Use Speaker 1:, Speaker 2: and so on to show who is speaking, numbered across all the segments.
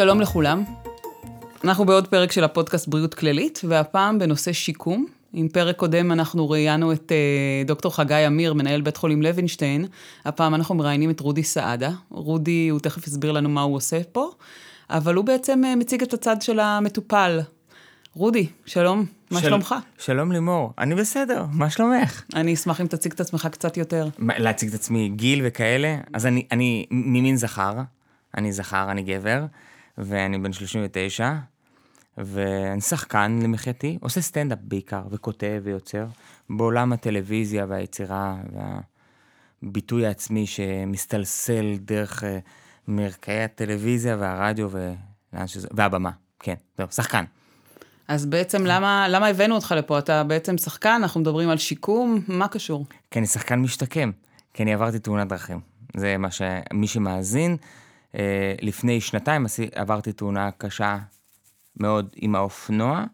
Speaker 1: שלום לכולם. אנחנו בעוד פרק של הפודקאסט בריאות כללית, והפעם בנושא שיקום. עם פרק קודם אנחנו ראיינו את uh, דוקטור חגי אמיר, מנהל בית חולים לוינשטיין. הפעם אנחנו מראיינים את רודי סעדה. רודי, הוא תכף יסביר לנו מה הוא עושה פה, אבל הוא בעצם uh, מציג את הצד של המטופל. רודי, שלום, מה של... שלומך?
Speaker 2: שלום לימור, אני בסדר, מה שלומך?
Speaker 1: אני אשמח אם תציג את עצמך קצת יותר.
Speaker 2: מה, להציג את עצמי גיל וכאלה? אז אני, אני ממין זכר, אני זכר, אני גבר, ואני בן 39, ואני שחקן למחייתי, עושה סטנדאפ בעיקר, וכותב ויוצר, בעולם הטלוויזיה והיצירה והביטוי העצמי שמסתלסל דרך אה, מרקעי הטלוויזיה והרדיו ולאן שזה, והבמה, כן, זהו, שחקן.
Speaker 1: אז בעצם למה, למה הבאנו אותך לפה? אתה בעצם שחקן, אנחנו מדברים על שיקום, מה קשור?
Speaker 2: כי אני שחקן משתקם, כי אני עברתי תאונת דרכים. זה מה שמי שמאזין, אה, לפני שנתיים עברתי תאונה קשה מאוד עם האופנוע,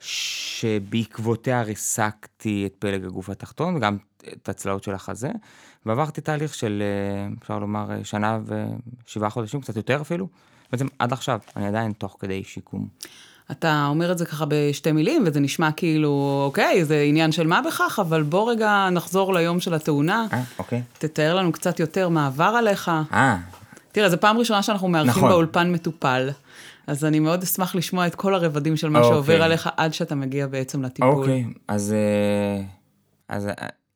Speaker 2: שבעקבותיה ריסקתי את פלג הגוף התחתון וגם את הצלעות של החזה, ועברתי תהליך של, אה, אפשר לומר, אה, שנה ושבעה חודשים, קצת יותר אפילו. בעצם עד עכשיו, אני עדיין תוך כדי שיקום.
Speaker 1: אתה אומר את זה ככה בשתי מילים, וזה נשמע כאילו, אוקיי, זה עניין של מה בכך, אבל בוא רגע נחזור ליום של התאונה.
Speaker 2: אה, אוקיי.
Speaker 1: תתאר לנו קצת יותר מה עבר עליך.
Speaker 2: אה.
Speaker 1: תראה, זו פעם ראשונה שאנחנו מארחים נכון. באולפן מטופל. אז אני מאוד אשמח לשמוע את כל הרבדים של מה אוקיי. שעובר עליך עד שאתה מגיע בעצם לטיפול.
Speaker 2: אוקיי, אז, אה, אז, אה,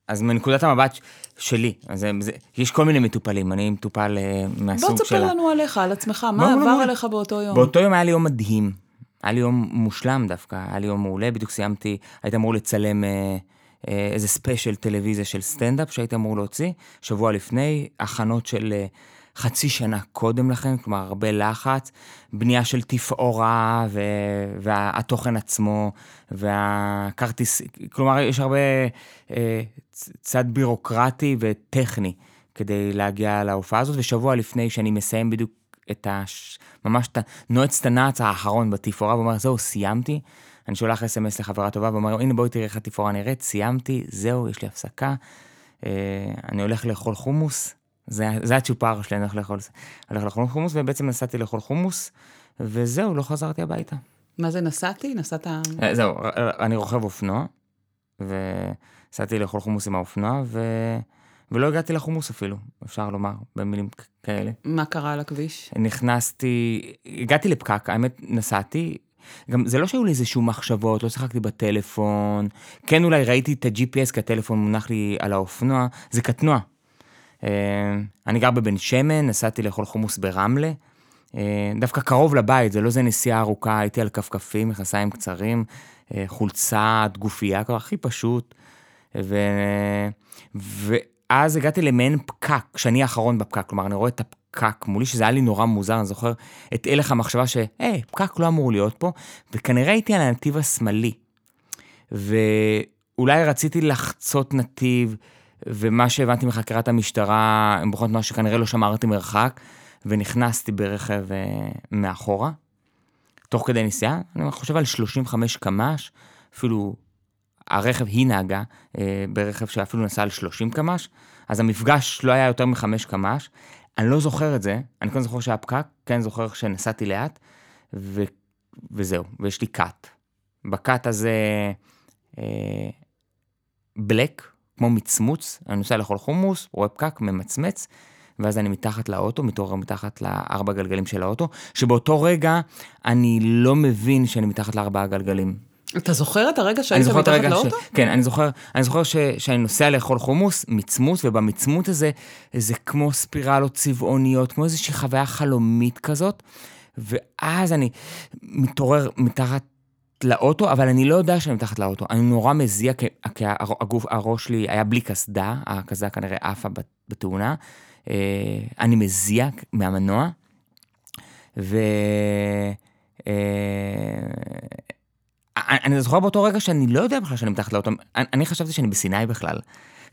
Speaker 2: אז מנקודת המבט שלי, אז זה, יש כל מיני מטופלים, אני מטופל אה, מהסוג
Speaker 1: של... בוא תספר לנו עליך, על עצמך, מה עבר עליך באותו יום?
Speaker 2: באותו יום היה לי יום מדהים, היה לי יום מושלם דווקא, היה לי יום מעולה, בדיוק סיימתי, הייתי אמור לצלם אה, אה, איזה special טלוויזיה של סטנדאפ שהייתי אמור להוציא, שבוע לפני, הכנות של... חצי שנה קודם לכן, כלומר הרבה לחץ, בנייה של תפאורה ו... והתוכן עצמו והכרטיס, כלומר יש הרבה אה, צד בירוקרטי וטכני כדי להגיע להופעה הזאת, ושבוע לפני שאני מסיים בדיוק את ה... ממש את הנועץ הנעץ האחרון בתפאורה, ואומר, זהו, סיימתי. אני שולח אס.אם.אס לחברה טובה ואומר, הנה בואי תראי איך התפאורה נראית, סיימתי, זהו, יש לי הפסקה. אה, אני הולך לאכול חומוס, זה, זה הצ'ופר שלי, אני הולך לאכול, הולך לאכול חומוס, ובעצם נסעתי לאכול חומוס, וזהו, לא חזרתי הביתה.
Speaker 1: מה זה נסעתי? נסעת...
Speaker 2: אה, זהו, אני רוכב אופנוע, ונסעתי לאכול חומוס עם האופנוע, ו... ולא הגעתי לחומוס אפילו, אפשר לומר, במילים כאלה.
Speaker 1: מה קרה על הכביש?
Speaker 2: נכנסתי, הגעתי לפקק, האמת, נסעתי, גם זה לא שהיו לי איזשהו מחשבות, לא שיחקתי בטלפון, כן אולי ראיתי את ה-GPS כי הטלפון מונח לי על האופנוע, זה קטנוע, אה, אני גר בבן שמן, נסעתי לאכול חומוס ברמלה. אה, דווקא קרוב לבית, זה לא איזה נסיעה ארוכה, הייתי על כפכפים, מכנסיים קצרים, אה, חולצה, גופייה, כבר הכי פשוט. ו... ואז הגעתי למעין פקק, שאני האחרון בפקק, כלומר, אני רואה את הפקק מולי, שזה היה לי נורא מוזר, אני זוכר את הלך המחשבה ש, היי, פקק לא אמור להיות פה, וכנראה הייתי על הנתיב השמאלי. ואולי רציתי לחצות נתיב, ומה שהבנתי מחקירת המשטרה, הם בוחרות משהו שכנראה לא שמרתי מרחק, ונכנסתי ברכב אה, מאחורה, תוך כדי נסיעה, אני חושב על 35 קמ"ש, אפילו הרכב היא נהגה אה, ברכב שאפילו נסע על 30 קמ"ש, אז המפגש לא היה יותר מחמש קמ"ש. אני לא זוכר את זה, אני כן זוכר שהיה פקק, כן זוכר שנסעתי לאט, ו... וזהו, ויש לי קאט. בקאט הזה אה, בלק, כמו מצמוץ, אני נוסע לאכול חומוס, רואה פקק, ממצמץ, ואז אני מתחת לאוטו, מתעורר מתחת לארבע גלגלים של האוטו, שבאותו רגע אני לא מבין שאני מתחת לארבע הגלגלים.
Speaker 1: אתה זוכר את הרגע שהיית מתחת לאוטו?
Speaker 2: ש... כן, אני זוכר, אני זוכר ש... שאני נוסע לאכול חומוס, מצמוץ, ובמצמוץ הזה, זה כמו ספירלות צבעוניות, כמו איזושהי חוויה חלומית כזאת, ואז אני מתעורר מתחת לאוטו, אבל אני לא יודע שאני מתחת לאוטו. אני נורא מזיע, כי הגוף, הראש שלי היה בלי קסדה, הקסדה כנראה עפה בתאונה. אה, אני מזיע מהמנוע, ו... אה, אני זוכר באותו רגע שאני לא יודע בכלל שאני מתחת לאוטו, אני חשבתי שאני בסיני בכלל.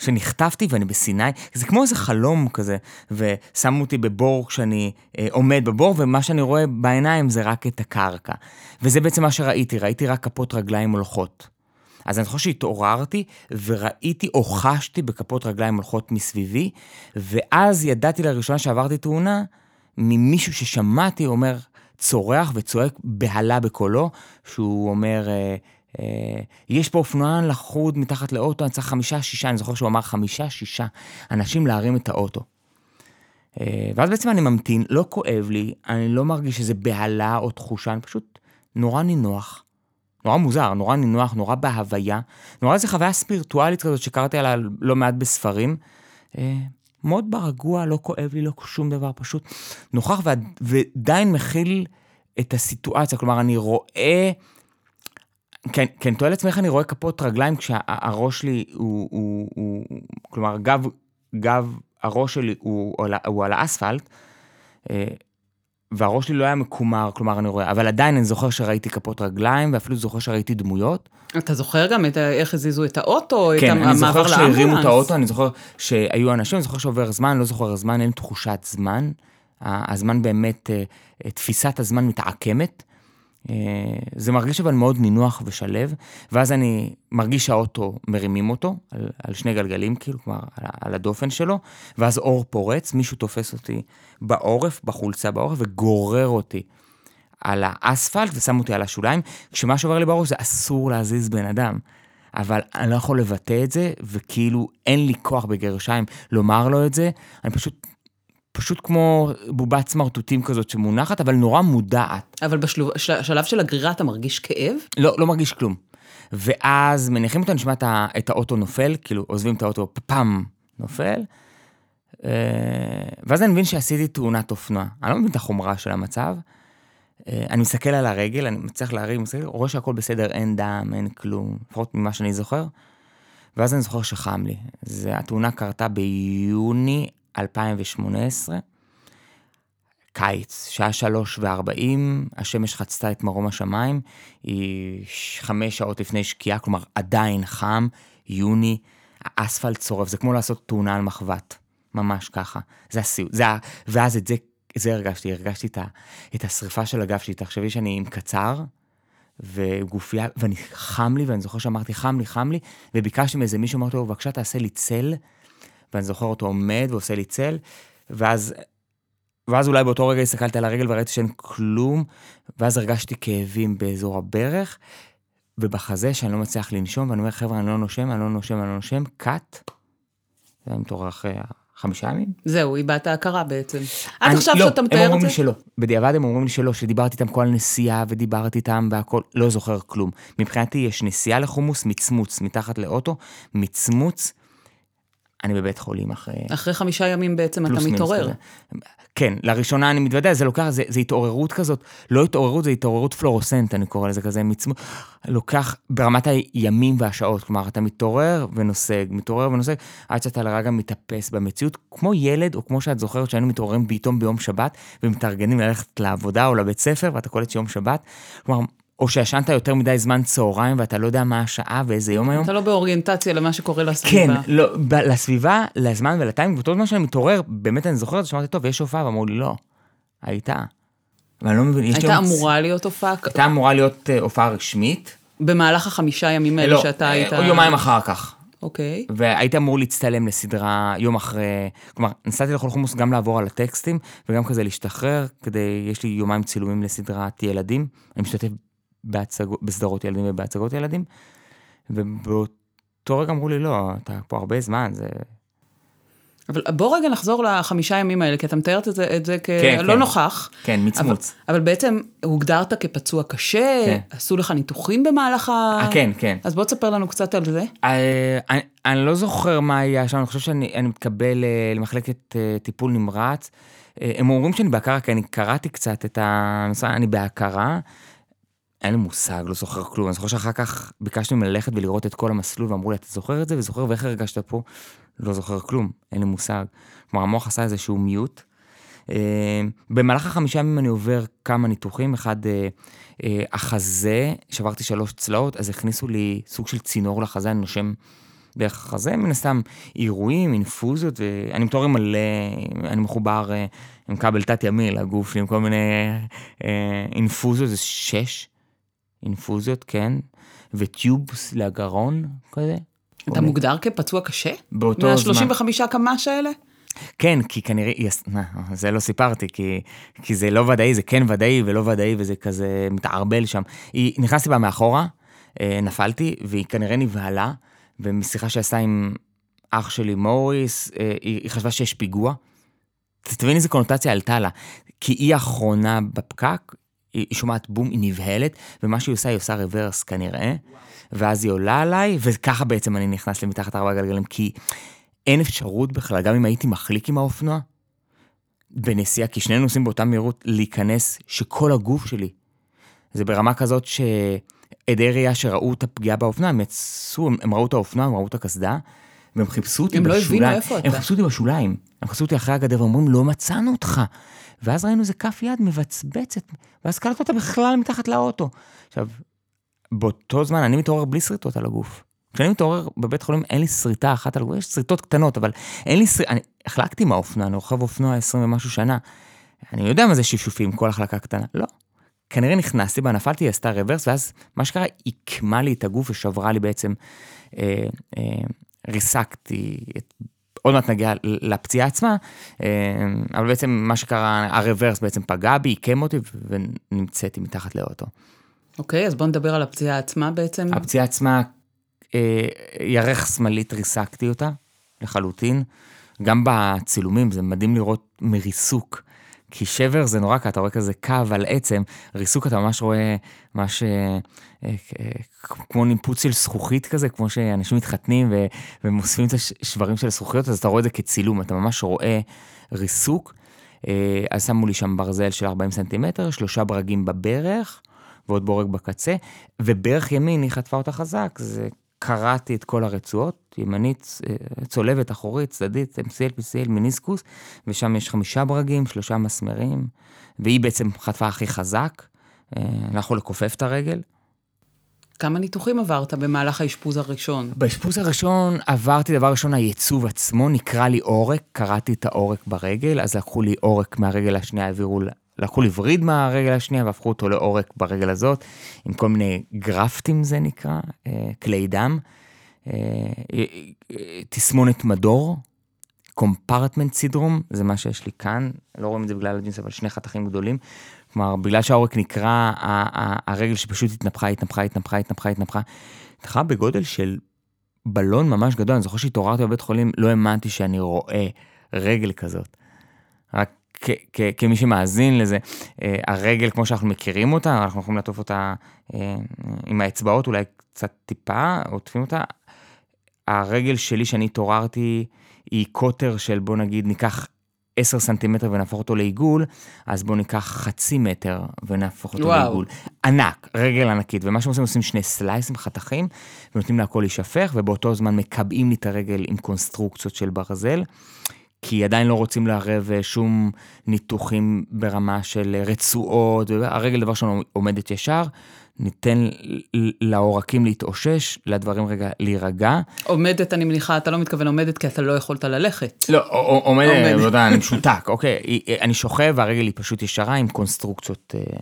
Speaker 2: שנחטפתי ואני בסיני, זה כמו איזה חלום כזה, ושמו אותי בבור כשאני אה, עומד בבור, ומה שאני רואה בעיניים זה רק את הקרקע. וזה בעצם מה שראיתי, ראיתי רק כפות רגליים הולכות. אז אני חושב שהתעוררתי וראיתי או חשתי בכפות רגליים הולכות מסביבי, ואז ידעתי לראשונה שעברתי תאונה ממישהו ששמעתי אומר, צורח וצועק בהלה בקולו, שהוא אומר, אה, יש פה אופנוען לחוד מתחת לאוטו, אני צריך חמישה, שישה, אני זוכר שהוא אמר חמישה, שישה אנשים להרים את האוטו. אה, ואז בעצם אני ממתין, לא כואב לי, אני לא מרגיש איזה בהלה או תחושה, אני פשוט נורא נינוח. נורא מוזר, נורא נינוח, נורא בהוויה. נורא איזה חוויה ספירטואלית כזאת שקראתי עליה לא מעט בספרים. אה, מאוד ברגוע, לא כואב לי, לא שום דבר, פשוט נוכח ועדיין מכיל את הסיטואציה. כלומר, אני רואה... כן, כן, תואל לעצמי איך אני רואה כפות רגליים כשהראש שלי הוא, הוא, הוא, הוא כלומר, גב, גב הראש שלי הוא, הוא, הוא על האספלט, אה, והראש שלי לא היה מקומר, כלומר, אני רואה, אבל עדיין אני זוכר שראיתי כפות רגליים, ואפילו זוכר שראיתי דמויות.
Speaker 1: אתה זוכר גם את, איך הזיזו את האוטו,
Speaker 2: כן,
Speaker 1: את המעבר לאמבולנס?
Speaker 2: כן, אני זוכר שהרימו את האוטו, אני זוכר שהיו אנשים, אני זוכר שעובר זמן, לא זוכר זמן, אין תחושת זמן. הזמן באמת, אה, תפיסת הזמן מתעקמת. אה, זה מרגיש אבל מאוד נינוח ושלב, ואז אני מרגיש שהאוטו מרימים אותו על, על שני גלגלים, כאילו, כלומר, על, על הדופן שלו, ואז אור פורץ, מישהו תופס אותי בעורף, בחולצה בעורף, וגורר אותי על האספלט ושם אותי על השוליים, כשמה שעובר לי בראש זה אסור להזיז בן אדם. אבל אני לא יכול לבטא את זה, וכאילו אין לי כוח בגרשיים לומר לו את זה, אני פשוט פשוט כמו בובת סמרטוטים כזאת שמונחת, אבל נורא מודעת.
Speaker 1: אבל בשלב של הגרירה אתה מרגיש כאב?
Speaker 2: לא, לא מרגיש כלום. ואז מניחים אותו, נשמע את האוטו נופל, כאילו עוזבים את האוטו, פאם, נופל. אה, ואז אני מבין שעשיתי תאונת אופנוע. אני לא מבין את החומרה של המצב. אה, אני מסתכל על הרגל, אני מצליח להרים, רואה שהכל בסדר, אין דם, אין כלום, לפחות ממה שאני זוכר. ואז אני זוכר שחם לי. זה, התאונה קרתה ביוני 2018, קיץ, שעה שלוש וארבעים, השמש חצתה את מרום השמיים, היא חמש שעות לפני שקיעה, כלומר עדיין חם, יוני, האספלט צורף, זה כמו לעשות תאונה על מחבת, ממש ככה. זה הסיוט, זה ה... ואז את זה, זה הרגשתי, הרגשתי את, ה, את השריפה של הגב שלי, תחשבי שאני עם קצר, וגופייה, ואני חם לי, ואני זוכר שאמרתי חם לי, חם לי, וביקשתי מאיזה מישהו, אמרתי לו, בבקשה תעשה לי צל. ואני זוכר אותו עומד ועושה לי צל, ואז, ואז אולי באותו רגע הסתכלתי על הרגל וראיתי שאין כלום, ואז הרגשתי כאבים באזור הברך, ובחזה שאני לא מצליח לנשום, ואני אומר, חבר'ה, אני לא נושם, אני לא נושם, אני לא נושם, קאט. זה היה מתעורר אחרי חמישה ימים.
Speaker 1: זהו, איבדת הכרה בעצם. עד עכשיו לא, שאתה מתאר את
Speaker 2: זה? לא, הם אומרים לי שלא. בדיעבד הם אומרים לי שלא, שדיברתי איתם כל הנסיעה ודיברתי איתם והכל, לא זוכר כלום. מבחינתי יש נסיעה לחומוס, מצמוץ מתחת לאוטו, מצמוץ אני בבית חולים אחרי...
Speaker 1: אחרי חמישה ימים בעצם אתה מתעורר.
Speaker 2: כן, לראשונה אני מתוודע, זה לוקח, זה, זה התעוררות כזאת, לא התעוררות, זה התעוררות פלורוסנט, אני קורא לזה כזה, מצמו, לוקח ברמת הימים והשעות, כלומר, אתה מתעורר ונוסג, מתעורר ונוסג, עד שאתה לרגע מתאפס במציאות, כמו ילד, או כמו שאת זוכרת שהיינו מתעוררים פתאום ביום שבת, ומתארגנים ללכת לעבודה או לבית ספר, ואתה קולט שיום שבת, כלומר, או שישנת יותר מדי זמן צהריים ואתה לא יודע מה השעה ואיזה יום היום.
Speaker 1: אתה לא באוריינטציה למה שקורה לסביבה.
Speaker 2: כן, לא, ב- לסביבה, לזמן ולטיימינג, ואותו זמן שאני מתעורר, באמת אני זוכר את זה, שאמרתי, טוב, יש הופעה, ואמרו לי, לא, הייתה. ואני לא מבין, יש
Speaker 1: הייתה אמורה מצ... להיות הופעה?
Speaker 2: הייתה אמורה להיות uh, הופעה רשמית.
Speaker 1: במהלך החמישה ימים האלה לא, שאתה uh, היית...
Speaker 2: לא, יומיים אחר כך.
Speaker 1: אוקיי.
Speaker 2: Okay. והייתי אמור להצטלם לסדרה יום אחרי, כלומר, נסעתי לכל חומוס גם לעבור על הטקסטים, וגם כזה להשתחרר, כדי, יש לי יומיים צילומים לסדרת ילדים. אני משתתף בהצג... בסדרות ילדים ובהצגות ילדים, ובאותו רגע אמרו לי, לא, אתה פה הרבה זמן, זה...
Speaker 1: אבל בוא רגע נחזור לחמישה ימים האלה, כי אתה מתאר את זה, את זה כלא כן, לא כן. נוכח.
Speaker 2: כן, מצמוץ.
Speaker 1: אבל, אבל בעצם הוגדרת כפצוע קשה, כן. עשו לך ניתוחים במהלך ה...
Speaker 2: 아, כן, כן.
Speaker 1: אז בוא תספר לנו קצת על זה.
Speaker 2: אה, אני, אני לא זוכר מה היה שם, אני חושב שאני מתקבל אה, למחלקת אה, טיפול נמרץ. הם אומרים שאני בהכרה, כי אני קראתי קצת את ה... אני בהכרה. אין לי מושג, לא זוכר כלום. אני זוכר שאחר כך ביקשנו ללכת ולראות את כל המסלול, ואמרו לי, אתה זוכר את זה? וזוכר, ואיך הרגשת פה? לא זוכר כלום, אין לי מושג. כלומר, המוח עשה איזשהו מיוט. אה, במהלך החמישה ימים אני עובר כמה ניתוחים, אחד אה, אה, החזה, שברתי שלוש צלעות, אז הכניסו לי סוג של צינור לחזה, אני נושם דרך החזה, מן הסתם אירועים, אינפוזיות, ואני מתואר מלא, אני מחובר עם כבל תת-ימי לגוף, עם כל מיני אינפוזיות, זה שש. אינפוזיות, כן, וטיובס לגרון כזה.
Speaker 1: אתה מוגדר כפצוע קשה?
Speaker 2: באותו
Speaker 1: זמן. מה-35 קמ"ש האלה?
Speaker 2: כן, כי כנראה, יס... זה לא סיפרתי, כי, כי זה לא ודאי, זה כן ודאי ולא ודאי, וזה כזה מתערבל שם. היא, נכנסתי בה מאחורה, אה, נפלתי, והיא כנראה נבהלה, ומשיחה שעשה עם אח שלי מוריס, אה, היא, היא חשבה שיש פיגוע. תבין איזה קונוטציה עלתה לה, כי היא האחרונה בפקק, היא שומעת בום, היא נבהלת, ומה שהיא עושה, היא עושה רוורס כנראה, ואז היא עולה עליי, וככה בעצם אני נכנס למתחת ארבע גלגלים, כי אין אפשרות בכלל, גם אם הייתי מחליק עם האופנוע, בנסיעה, כי שנינו נוסעים באותה מהירות, להיכנס, שכל הגוף שלי, זה ברמה כזאת שעדי ראייה שראו את הפגיעה באופנוע, הם יצאו, הם, הם ראו את האופנוע, הם ראו את הקסדה, והם חיפשו אותי
Speaker 1: הם
Speaker 2: בשוליים.
Speaker 1: לא הבינו איפה אתה.
Speaker 2: הם חיפשו אותי בשוליים. הם חיפשו אותי אחרי הגדר ואומרים, לא מצאנו אותך. ואז ראינו איזה כף יד מבצבצת, ואז קלטנו אותה בכלל מתחת לאוטו. עכשיו, באותו זמן אני מתעורר בלי שריטות על הגוף. כשאני מתעורר בבית חולים אין לי שריטה אחת על הגוף, יש שריטות קטנות, אבל אין לי שריטה, אני החלקתי מהאופנוע, אני רוכב אופנוע 20 ומשהו שנה. אני יודע מה זה שפשופים, כל החלקה קטנה. לא. כנראה נכנסתי בה, נפלתי, עשתה רוורס, ואז מה שקרה, עיקמה לי את הגוף ושברה לי בעצם, אה, אה, ריסקתי את עוד מעט נגיע לפציעה עצמה, אה, אבל בעצם מה שקרה, הרוורס בעצם פגע בי, עיקם אותי ונמצאתי מתחת לאוטו.
Speaker 1: אוקיי, אז בוא נדבר על הפציעה עצמה בעצם.
Speaker 2: הפציעה עצמה, אה, ירך שמאלית ריסקתי אותה לחלוטין. גם בצילומים זה מדהים לראות מריסוק. כי שבר זה נורא, כי אתה רואה כזה קו על עצם, ריסוק אתה ממש רואה ממש אה, אה, כמו ניפוץ של זכוכית כזה, כמו שאנשים מתחתנים ומוספים את השברים של הזכוכיות, אז אתה רואה את זה כצילום, אתה ממש רואה ריסוק. אה, אז שמו לי שם ברזל של 40 סנטימטר, שלושה ברגים בברך ועוד בורג בקצה, וברך ימין היא חטפה אותה חזק, זה קראתי את כל הרצועות, ימנית, אה, צולבת, אחורית, צדדית, MCL, PCL, מיניסקוס, ושם יש חמישה ברגים, שלושה מסמרים, והיא בעצם חטפה הכי חזק, אה, יכול לכופף את הרגל.
Speaker 1: כמה ניתוחים עברת במהלך האשפוז הראשון?
Speaker 2: באשפוז הראשון עברתי דבר ראשון, הייצוב עצמו, נקרא לי עורק, קראתי את העורק ברגל, אז לקחו לי עורק מהרגל השנייה, העבירו, לקחו לי וריד מהרגל השנייה והפכו אותו לעורק ברגל הזאת, עם כל מיני גרפטים זה נקרא, אה, כלי דם. אה, תסמונת מדור, קומפרטמנט סידרום, זה מה שיש לי כאן, לא רואים את זה בגלל הג'ינס, אבל שני חתכים גדולים. כלומר, בגלל שהעורק נקרע, הרגל שפשוט התנפחה, התנפחה, התנפחה, התנפחה, התנפחה, התנפחה בגודל של בלון ממש גדול. אני זוכר שהתעוררתי בבית חולים, לא האמנתי שאני רואה רגל כזאת. רק כמי שמאזין לזה, אה, הרגל כמו שאנחנו מכירים אותה, אנחנו יכולים לעטוף אותה אה, עם האצבעות, אולי קצת טיפה, עוטפים אותה. הרגל שלי שאני התעוררתי היא קוטר של בוא נגיד ניקח 10 סנטימטר ונהפוך אותו לעיגול, אז בואו ניקח חצי מטר ונהפוך אותו וואו. לעיגול. ענק, רגל ענקית, ומה שעושים, עושים שני סלייסים, חתכים, ונותנים להכל להישפך, ובאותו זמן מקבעים לי את הרגל עם קונסטרוקציות של ברזל, כי עדיין לא רוצים לערב אה, שום ניתוחים ברמה של רצועות, הרגל דבר שלנו עומדת ישר, ניתן לעורקים להתאושש, לדברים רגע להירגע.
Speaker 1: עומדת, אני מניחה, אתה לא מתכוון עומדת כי אתה לא יכולת ללכת.
Speaker 2: לא, עומדת, לא יודע, אני משותק, אוקיי. אני שוכב והרגל היא פשוט ישרה עם קונסטרוקציות. אה,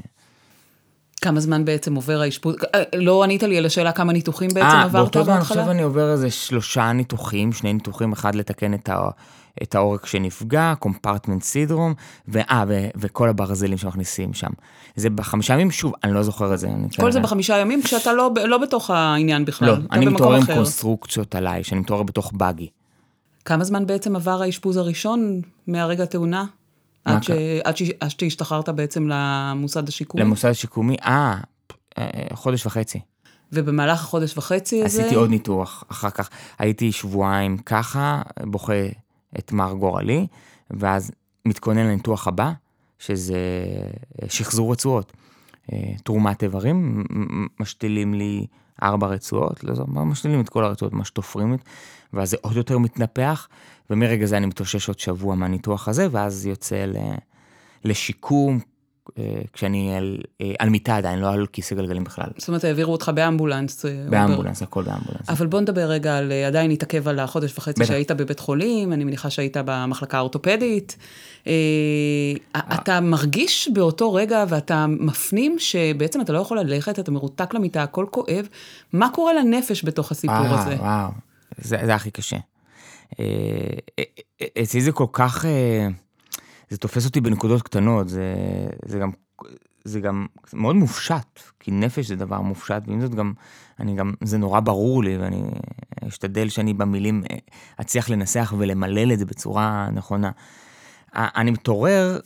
Speaker 1: כמה זמן בעצם עובר האשפוז? אה, לא ענית לי על השאלה כמה ניתוחים בעצם עברת בהתחלה?
Speaker 2: באותו זמן עכשיו אני עובר איזה שלושה ניתוחים, שני ניתוחים, אחד לתקן את ה... את העורק שנפגע, קומפרטמנט סידרום, ואה, וכל הברזלים שמכניסים שם. זה בחמישה ימים, שוב, אני לא זוכר את זה.
Speaker 1: כל זה בחמישה ימים כשאתה לא, לא בתוך העניין בכלל.
Speaker 2: לא, אני מתעורר עם קונסטרוקציות עליי, שאני מתעורר בתוך באגי.
Speaker 1: כמה זמן בעצם עבר האשפוז הראשון מהרגע התאונה? עד, ש... עד, ש... עד שהשתחררת בעצם למוסד השיקומי?
Speaker 2: למוסד השיקומי, אה, אה, חודש וחצי.
Speaker 1: ובמהלך החודש וחצי הזה?
Speaker 2: עשיתי עוד ניתוח אחר כך. הייתי שבועיים ככה, בוכה את מר גורלי, ואז מתכונן לניתוח הבא, שזה אה, שחזור רצועות. אה, תרומת איברים, משתילים לי ארבע רצועות, לא זוכר, משתילים את כל הרצועות, ממש תופרים, ואז זה עוד יותר מתנפח, ומרגע זה אני מתאושש עוד שבוע מהניתוח הזה, ואז יוצא לשיקום, אה, כשאני על, אה, על מיטה עדיין, לא על כיסא גלגלים בכלל.
Speaker 1: זאת אומרת, העבירו אותך באמבולנס.
Speaker 2: אה, באמבולנס, הכל באמבולנס.
Speaker 1: אבל בוא נדבר רגע על, עדיין נתעכב על החודש וחצי. שהיית בבית חולים, אני מניחה שהיית במחלקה האורתופדית. אתה מרגיש באותו רגע ואתה מפנים שבעצם אתה לא יכול ללכת, אתה מרותק למיטה, הכל כואב. מה קורה לנפש בתוך הסיפור הזה?
Speaker 2: וואו, זה, זה הכי קשה. אצלי זה כל כך, זה תופס אותי בנקודות קטנות, זה, זה גם זה גם מאוד מופשט, כי נפש זה דבר מופשט, ועם זאת גם, אני גם, זה נורא ברור לי, ואני אשתדל שאני במילים אצליח לנסח ולמלל את זה בצורה נכונה. אני מתעורר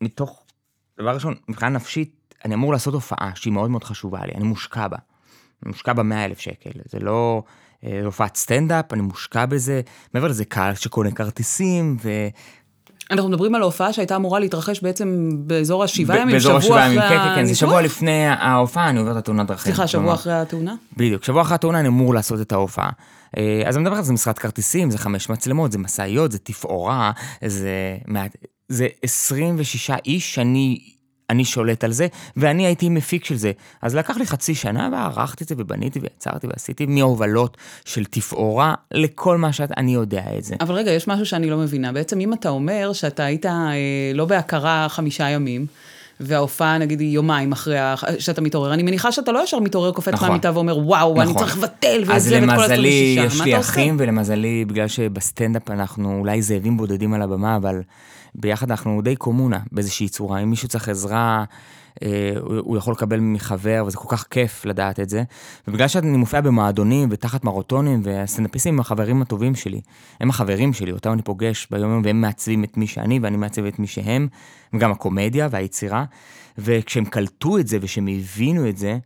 Speaker 2: מתוך, דבר ראשון, מבחינה נפשית, אני אמור לעשות הופעה שהיא מאוד מאוד חשובה לי, אני מושקע בה. אני מושקע בה 100 אלף שקל, זה לא אה, הופעת סטנדאפ, אני מושקע בזה, מעבר לזה קהל שקונה כרטיסים, ו...
Speaker 1: אנחנו מדברים על ההופעה שהייתה אמורה להתרחש בעצם באזור השבעה ימים, שבוע אחרי
Speaker 2: הניתוח? כן, כן, כן, זה שבוע לפני ההופעה, אני עובר את התאונת דרכים.
Speaker 1: סליחה, שבוע אחרי התאונה?
Speaker 2: בדיוק, שבוע אחרי התאונה אני אמור לעשות את ההופעה. אה, אז אני מדבר על זה משרד כרטיסים, זה חמש מצלמות, זה משאיות, זה תפאורה, זה, זה 26 איש שאני אני שולט על זה, ואני הייתי מפיק של זה. אז לקח לי חצי שנה וערכתי את זה ובניתי ויצרתי ועשיתי מהובלות של תפאורה לכל מה שאני יודע את זה.
Speaker 1: אבל רגע, יש משהו שאני לא מבינה. בעצם אם אתה אומר שאתה היית אה, לא בהכרה חמישה ימים, וההופעה נגיד היא יומיים אחרי שאתה מתעורר, אני מניחה שאתה לא ישר מתעורר, קופץ נכון, מהמיטה ואומר, וואו, נכון. אני צריך לבטל וזה ואת כל
Speaker 2: ה-26, יש לי אחים, ולמזלי, בגלל שבסטנדאפ אנחנו אולי זאבים בודדים על הבמה, אבל ביחד אנחנו די קומונה באיזושהי צורה. אם מישהו צריך עזרה, אה, הוא יכול לקבל מחבר, וזה כל כך כיף לדעת את זה. ובגלל שאני מופיע במועדונים ותחת מרתונים, והסטנדאפיסטים הם החברים הטובים שלי. הם החברים שלי, אותם אני פוגש ביום יום, והם מעצבים את מי שאני, ואני מעצב את מי שהם, וגם הקומדיה והיצירה. וכשהם קלטו את זה ושהם הבינו את זה,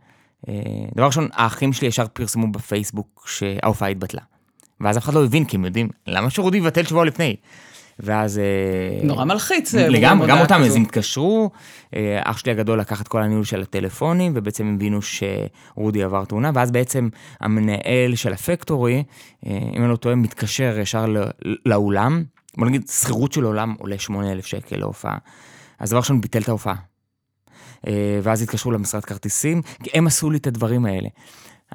Speaker 2: אה, דבר ראשון, האחים שלי ישר פרסמו בפייסבוק שההופעה התבטלה. ואז אף אחד לא הבין, כי הם יודעים, למה שרודי יבטל שבוע לפני? ואז... אה,
Speaker 1: נורא מלחיץ.
Speaker 2: אה, לגמרי, גם אותם, אז הם התקשרו, אה, אח שלי הגדול לקח את כל הניהול של הטלפונים, ובעצם הבינו שרודי עבר תאונה, ואז בעצם המנהל של הפקטורי, אם אני לא טועה, מתקשר ישר לאולם, בוא נגיד, שכירות של עולם עולה 8,000 שקל להופעה. אז דבר ראשון, ביטל את ההופעה. ואז התקשרו למשרד כרטיסים, כי הם עשו לי את הדברים האלה.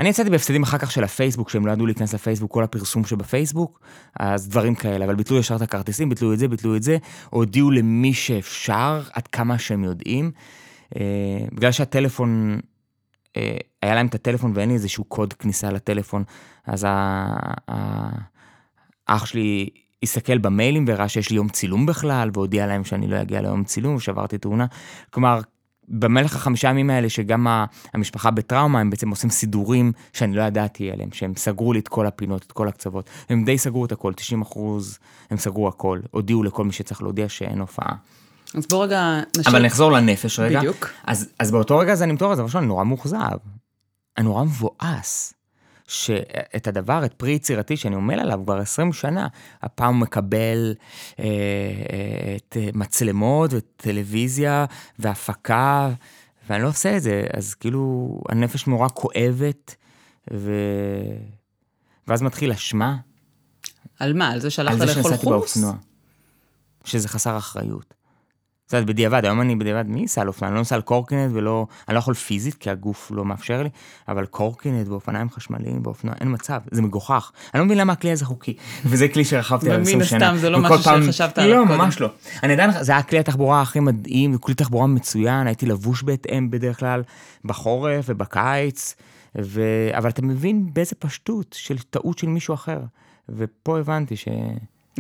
Speaker 2: אני יצאתי בהפסדים אחר כך של הפייסבוק, שהם לא ידעו להיכנס לפייסבוק, כל הפרסום שבפייסבוק, אז דברים כאלה, אבל ביטלו ישר את הכרטיסים, ביטלו את זה, ביטלו את זה, הודיעו למי שאפשר, עד כמה שהם יודעים. אה, בגלל שהטלפון, אה, היה להם את הטלפון ואין לי איזשהו קוד כניסה לטלפון, אז האח שלי הסתכל במיילים וראה שיש לי יום צילום בכלל, והודיע להם שאני לא אגיע ליום צילום, ושעברתי תאונה. כלומר, במלך החמישה ימים האלה, שגם המשפחה בטראומה, הם בעצם עושים סידורים שאני לא ידעתי עליהם, שהם סגרו לי את כל הפינות, את כל הקצוות. הם די סגרו את הכל, 90 אחוז, הם סגרו הכל. הודיעו לכל מי שצריך להודיע שאין הופעה.
Speaker 1: אז בוא רגע
Speaker 2: נשאר. אבל נחזור לנפש רגע.
Speaker 1: בדיוק.
Speaker 2: אז, אז באותו רגע הזה אני מתואר, זה אני נורא מאוכזב. אני נורא מבואס. שאת הדבר, את פרי יצירתי שאני עומל עליו כבר 20 שנה, הפעם הוא מקבל אה, אה, את מצלמות וטלוויזיה והפקה, ואני לא עושה את זה, אז כאילו הנפש נורא כואבת, ו... ואז מתחיל אשמה.
Speaker 1: על מה? על זה שהלכת לאכול חומוס? על
Speaker 2: זה שנסעתי באופנוע. שזה חסר אחריות. את יודעת, בדיעבד, היום אני בדיעבד, מי ייסע על אופנוע? אני לא נוסע על קורקינט ולא, אני לא יכול פיזית, כי הגוף לא מאפשר לי, אבל קורקינט ואופניים חשמליים באופנוע, אין מצב, זה מגוחך. אני לא מבין למה הכלי הזה חוקי, וזה כלי שרכבתי על 20 שנה.
Speaker 1: ומן הסתם, זה לא משהו פעם... שחשבת עליו
Speaker 2: לא, קודם. לא, ממש לא. אני עדיין, זה היה כלי התחבורה הכי מדהים, כלי תחבורה מצוין, הייתי לבוש בהתאם בדרך כלל, בחורף ובקיץ, ו... אבל אתה מבין באיזה פשטות של טעות של מישהו אחר. ופה הבנתי ש...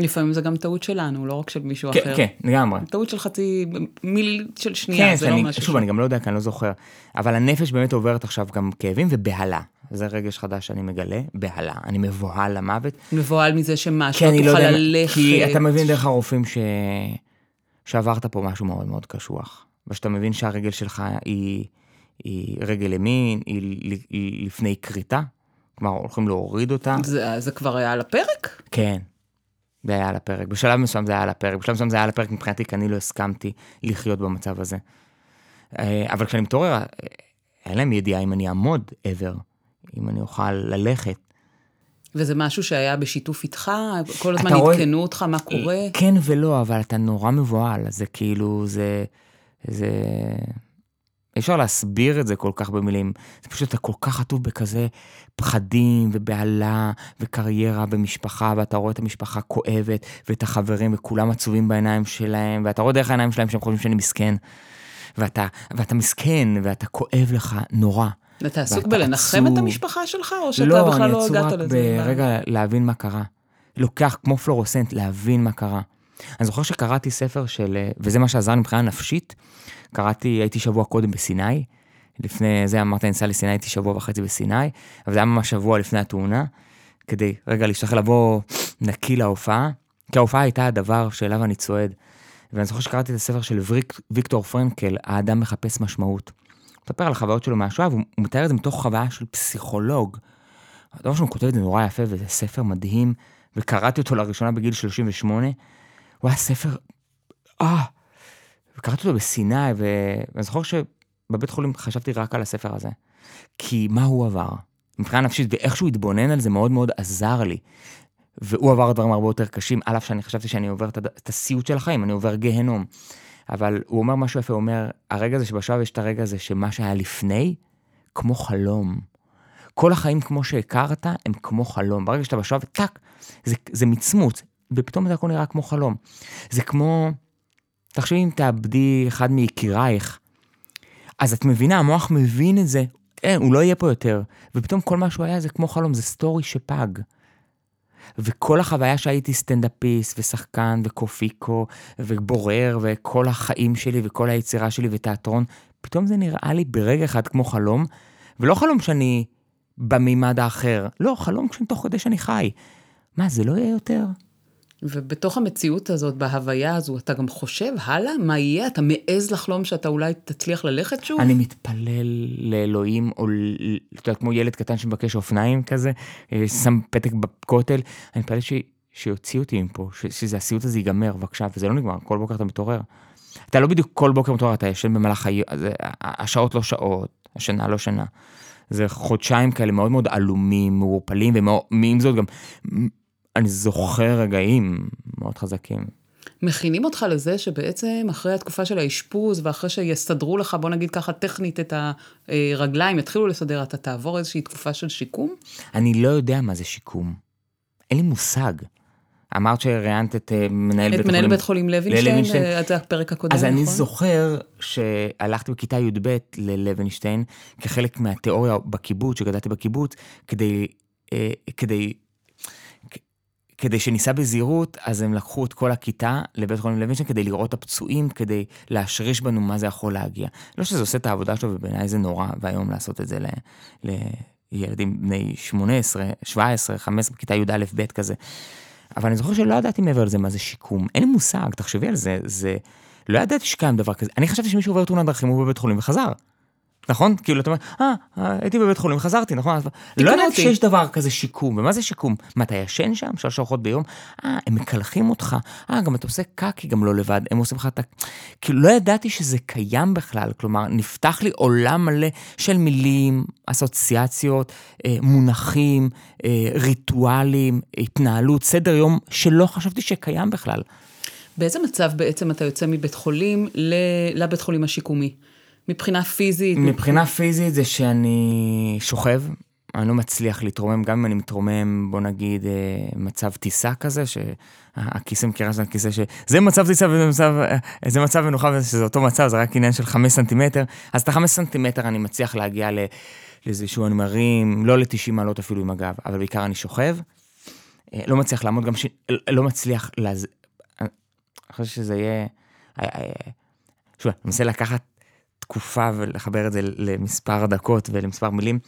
Speaker 1: לפעמים זה גם טעות שלנו, לא רק של מישהו כן, אחר.
Speaker 2: כן, לגמרי.
Speaker 1: טעות של חצי מיל של שנייה, כן, זה לא
Speaker 2: אני,
Speaker 1: משהו.
Speaker 2: שוב, אני גם לא יודע, כי אני לא זוכר. אבל הנפש באמת עוברת עכשיו גם כאבים ובהלה. זה רגש חדש שאני מגלה, בהלה. אני מבוהל למוות.
Speaker 1: מבוהל מזה שמה, שלא תוכל לא ללכת.
Speaker 2: כי אתה מבין דרך הרופאים ש... שעברת פה משהו מאוד מאוד קשוח. ושאתה מבין שהרגל שלך היא, היא רגל ימין, היא, היא לפני כריתה. כלומר, הולכים להוריד אותה.
Speaker 1: זה, זה כבר היה על הפרק?
Speaker 2: כן. זה היה על הפרק. בשלב מסוים זה היה על הפרק, בשלב מסוים זה היה על הפרק מבחינתי, כי אני לא הסכמתי לחיות במצב הזה. אה, אבל כשאני מתעורר, אה, אין להם ידיעה אם אני אעמוד ever, אם אני אוכל ללכת.
Speaker 1: וזה משהו שהיה בשיתוף איתך? כל הזמן עדכנו רואה... אותך מה קורה?
Speaker 2: כן ולא, אבל אתה נורא מבוהל, זה כאילו, זה... זה... אי אפשר להסביר את זה כל כך במילים. זה פשוט, אתה כל כך עטוב בכזה פחדים ובהלה וקריירה ומשפחה, ואתה רואה את המשפחה כואבת, ואת החברים, וכולם עצובים בעיניים שלהם, ואתה רואה דרך העיניים שלהם שהם חושבים שאני מסכן. ואתה, ואתה מסכן, ואתה כואב לך נורא.
Speaker 1: אתה עסוק בלנחם עצוב... את המשפחה שלך, או שאתה לא, בכלל לא הגעת לזה?
Speaker 2: לא, אני עצוב רק ברגע להבין מה קרה. לוקח כמו פלורוסנט להבין מה קרה. אני זוכר שקראתי ספר של, אה, וזה מה שעזר לי מבחינה נפשית, קראתי, הייתי שבוע קודם בסיני, לפני זה אמרת אני אסע לסיני, הייתי שבוע וחצי בסיני, אבל זה היה ממש שבוע לפני התאונה, כדי רגע להשתחרר לבוא נקי להופעה, כי ההופעה הייתה הדבר שאליו אני צועד. ואני זוכר שקראתי את הספר של ויק, ויקטור פרנקל, האדם מחפש משמעות. הוא מספר על החוויות שלו מהשואה, והוא מתאר את זה מתוך חוויה של פסיכולוג. הדבר שהוא כותב את זה נורא יפה, וזה ספר מדהים, וקראתי אותו לראשונה בגיל 38. הוא היה ספר, אה, וקראתי אותו בסיני. ואני זוכר שבבית חולים חשבתי רק על הספר הזה. כי מה הוא עבר? מבחינה נפשית, ואיך שהוא התבונן על זה מאוד מאוד עזר לי. והוא עבר דברים הרבה יותר קשים, על אף שאני חשבתי שאני עובר את הסיוט של החיים, אני עובר גיהנום. אבל הוא אומר משהו יפה, הוא אומר, הרגע הזה שבשלב יש את הרגע הזה שמה שהיה לפני, כמו חלום. כל החיים כמו שהכרת, הם כמו חלום. ברגע שאתה בשלב, טאק, זה, זה מצמוץ, ופתאום זה הכל נראה כמו חלום. זה כמו, תחשבי אם תאבדי אחד מיקירייך, אז את מבינה, המוח מבין את זה, אין, הוא לא יהיה פה יותר. ופתאום כל מה שהוא היה זה כמו חלום, זה story שפג. וכל החוויה שהייתי סטנדאפיסט ושחקן וקופיקו ובורר וכל החיים שלי וכל היצירה שלי ותיאטרון, פתאום זה נראה לי ברגע אחד כמו חלום, ולא חלום שאני במימד האחר, לא, חלום תוך כדי שאני חי. מה, זה לא יהיה יותר?
Speaker 1: ובתוך המציאות הזאת, בהוויה הזו, אתה גם חושב הלאה? מה יהיה? אתה מעז לחלום שאתה אולי תצליח ללכת שוב?
Speaker 2: אני מתפלל לאלוהים, או אתה יודע, כמו ילד קטן שמבקש אופניים כזה, אה, שם פתק בכותל, אני מתפלל ש... שיוציאו אותי מפה, ש... שזה הסיוט הזה ייגמר, בבקשה, וזה לא נגמר, כל בוקר אתה מתעורר. אתה לא בדיוק כל בוקר מתעורר, אתה ישן במהלך היום, השעות לא שעות, השנה לא שנה. זה חודשיים כאלה מאוד מאוד עלומים, מעורפלים, ועם זאת גם אני זוכר רגעים מאוד חזקים.
Speaker 1: מכינים אותך לזה שבעצם אחרי התקופה של האשפוז, ואחרי שיסדרו לך, בוא נגיד ככה, טכנית את הרגליים, יתחילו לסדר, אתה תעבור איזושהי תקופה של שיקום?
Speaker 2: אני לא יודע מה זה שיקום. אין לי מושג. אמרת שראיינת את אה, מנהל בית
Speaker 1: חולים... את מנהל בית חולים לוינשטיין, אה, זה הפרק הקודם,
Speaker 2: אז
Speaker 1: נכון?
Speaker 2: אז אני זוכר שהלכתי בכיתה י"ב ללוינשטיין, כחלק מהתיאוריה בקיבוץ, שגדלתי בקיבוץ, כדי, אה, כדי כדי שניסע בזהירות, אז הם לקחו את כל הכיתה לבית חולים לוינשטיין כדי לראות את הפצועים, כדי להשריש בנו מה זה יכול להגיע. לא שזה עושה את העבודה שלו, ובעיניי זה נורא ואיום לעשות את זה לילדים בני 18, 17, 15, בכיתה י"א-ב' כזה. אבל אני זוכר שלא ידעתי מעבר לזה מה זה שיקום. אין לי מושג, תחשבי על זה, זה... לא ידעתי שקיים דבר כזה. אני חשבתי שמישהו עובר תאונת דרכים, הוא בבית חולים וחזר. נכון? כאילו, אתה אומר, אה, אה, הייתי בבית חולים, חזרתי, נכון? לא ידעתי שיש דבר כזה שיקום, ומה זה שיקום? מה, אתה ישן שם? שלוש ארוחות ביום? אה, הם מקלחים אותך. אה, גם אתה עושה קקי גם לא לבד, הם עושים לך את ה... כאילו, לא ידעתי שזה קיים בכלל, כלומר, נפתח לי עולם מלא של מילים, אסוציאציות, אה, מונחים, ריטואלים, התנהלות, סדר יום, שלא חשבתי שקיים בכלל.
Speaker 1: באיזה מצב בעצם אתה יוצא מבית חולים לבית חולים השיקומי? מבחינה פיזית?
Speaker 2: מבחינה פיזית זה שאני שוכב, אני לא מצליח להתרומם, גם אם אני מתרומם, בוא נגיד, אה, מצב טיסה כזה, שהכיסא מכירה של הכיסא, שזה מצב טיסה וזה מצב, אה, זה מצב מנוחה, שזה אותו מצב, זה רק עניין של חמש סנטימטר, אז את החמש סנטימטר אני מצליח להגיע לאיזשהו, אני מרים, לא ל-90 מעלות אפילו עם הגב, אבל בעיקר אני שוכב, אה, לא מצליח לעמוד, גם ש... לא מצליח לז... אני חושב שזה יהיה... שוב, אני מנסה לקחת תקופה ולחבר את זה למספר דקות ולמספר מילים.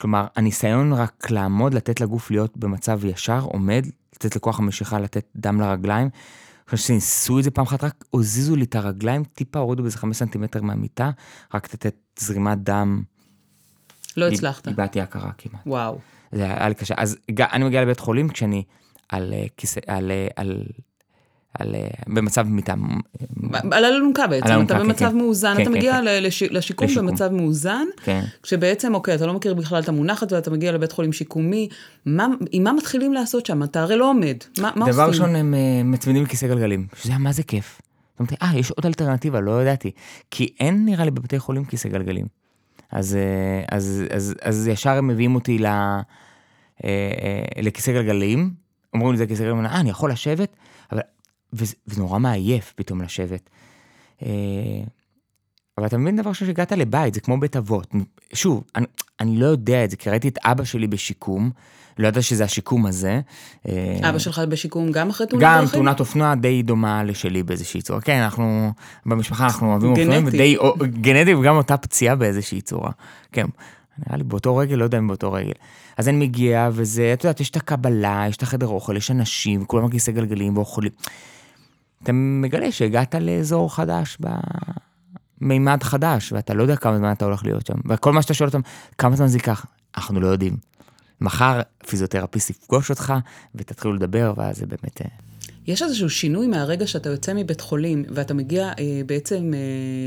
Speaker 2: כלומר, הניסיון רק לעמוד, לתת לגוף להיות במצב ישר, עומד, לתת לכוח המשיכה, לתת דם לרגליים. אני חושב שניסו את זה פעם אחת, רק הוזיזו לי את הרגליים, טיפה הורידו באיזה חמש סנטימטר מהמיטה, רק לתת זרימת דם.
Speaker 1: לא הצלחת.
Speaker 2: איבדתי הכרה כמעט.
Speaker 1: וואו.
Speaker 2: זה היה לי קשה. אז אני מגיע לבית חולים כשאני על אה, כיסא, על, אה, על על, אה, במצב מיטה.
Speaker 1: על אלונקה בעצם, אלונקה, אתה במצב כן. מאוזן, כן, אתה כן, מגיע כן. לש, לשיקום, לשיקום במצב מאוזן,
Speaker 2: כן.
Speaker 1: כשבעצם, אוקיי, אתה לא מכיר בכלל את המונחת ואתה מגיע לבית חולים שיקומי, מה, עם מה מתחילים לעשות שם? אתה הרי לא עומד, מה, מה
Speaker 2: עושים? דבר ראשון, הם uh, מצמידים לכיסא גלגלים, שזה היה מה זה כיף. אומר, אה, יש עוד אלטרנטיבה, לא ידעתי. כי אין נראה לי בבתי חולים כיסא גלגלים. אז, uh, אז, אז, אז ישר הם מביאים אותי ל, לכיסא גלגלים, אומרים לי זה כיסא גלגלים, אה, אני יכול לשבת? וזה, נורא מעייף פתאום לשבת. אה, אבל אתה מבין דבר שהגעת לבית, זה כמו בית אבות. שוב, אני, אני לא יודע את זה, כי ראיתי את אבא שלי בשיקום, לא ידעתי שזה השיקום הזה. אה,
Speaker 1: אבא שלך בשיקום גם אחרי תאונת
Speaker 2: גם
Speaker 1: דרכים?
Speaker 2: תאונת אופנוע די דומה לשלי באיזושהי צורה. כן, אנחנו, במשפחה אנחנו אוהבים. אופנועים, ודי, או- גנטי וגם אותה פציעה באיזושהי צורה. כן, נראה לי באותו רגל, לא יודע אם באותו רגל. אז אני מגיע, וזה, את יודעת, יש את הקבלה, יש את החדר אוכל, יש אנשים, כולם על כיסא גלגלים ואוכלים. אתה מגלה שהגעת לאזור חדש, במימד חדש, ואתה לא יודע כמה זמן אתה הולך להיות שם. וכל מה שאתה שואל אותם, כמה זמן זה ייקח? אנחנו לא יודעים. מחר פיזיותרפיסט יפגוש אותך, ותתחילו לדבר, ואז זה באמת... אה,
Speaker 1: יש איזשהו שינוי מהרגע שאתה יוצא מבית חולים ואתה מגיע אה, בעצם אה,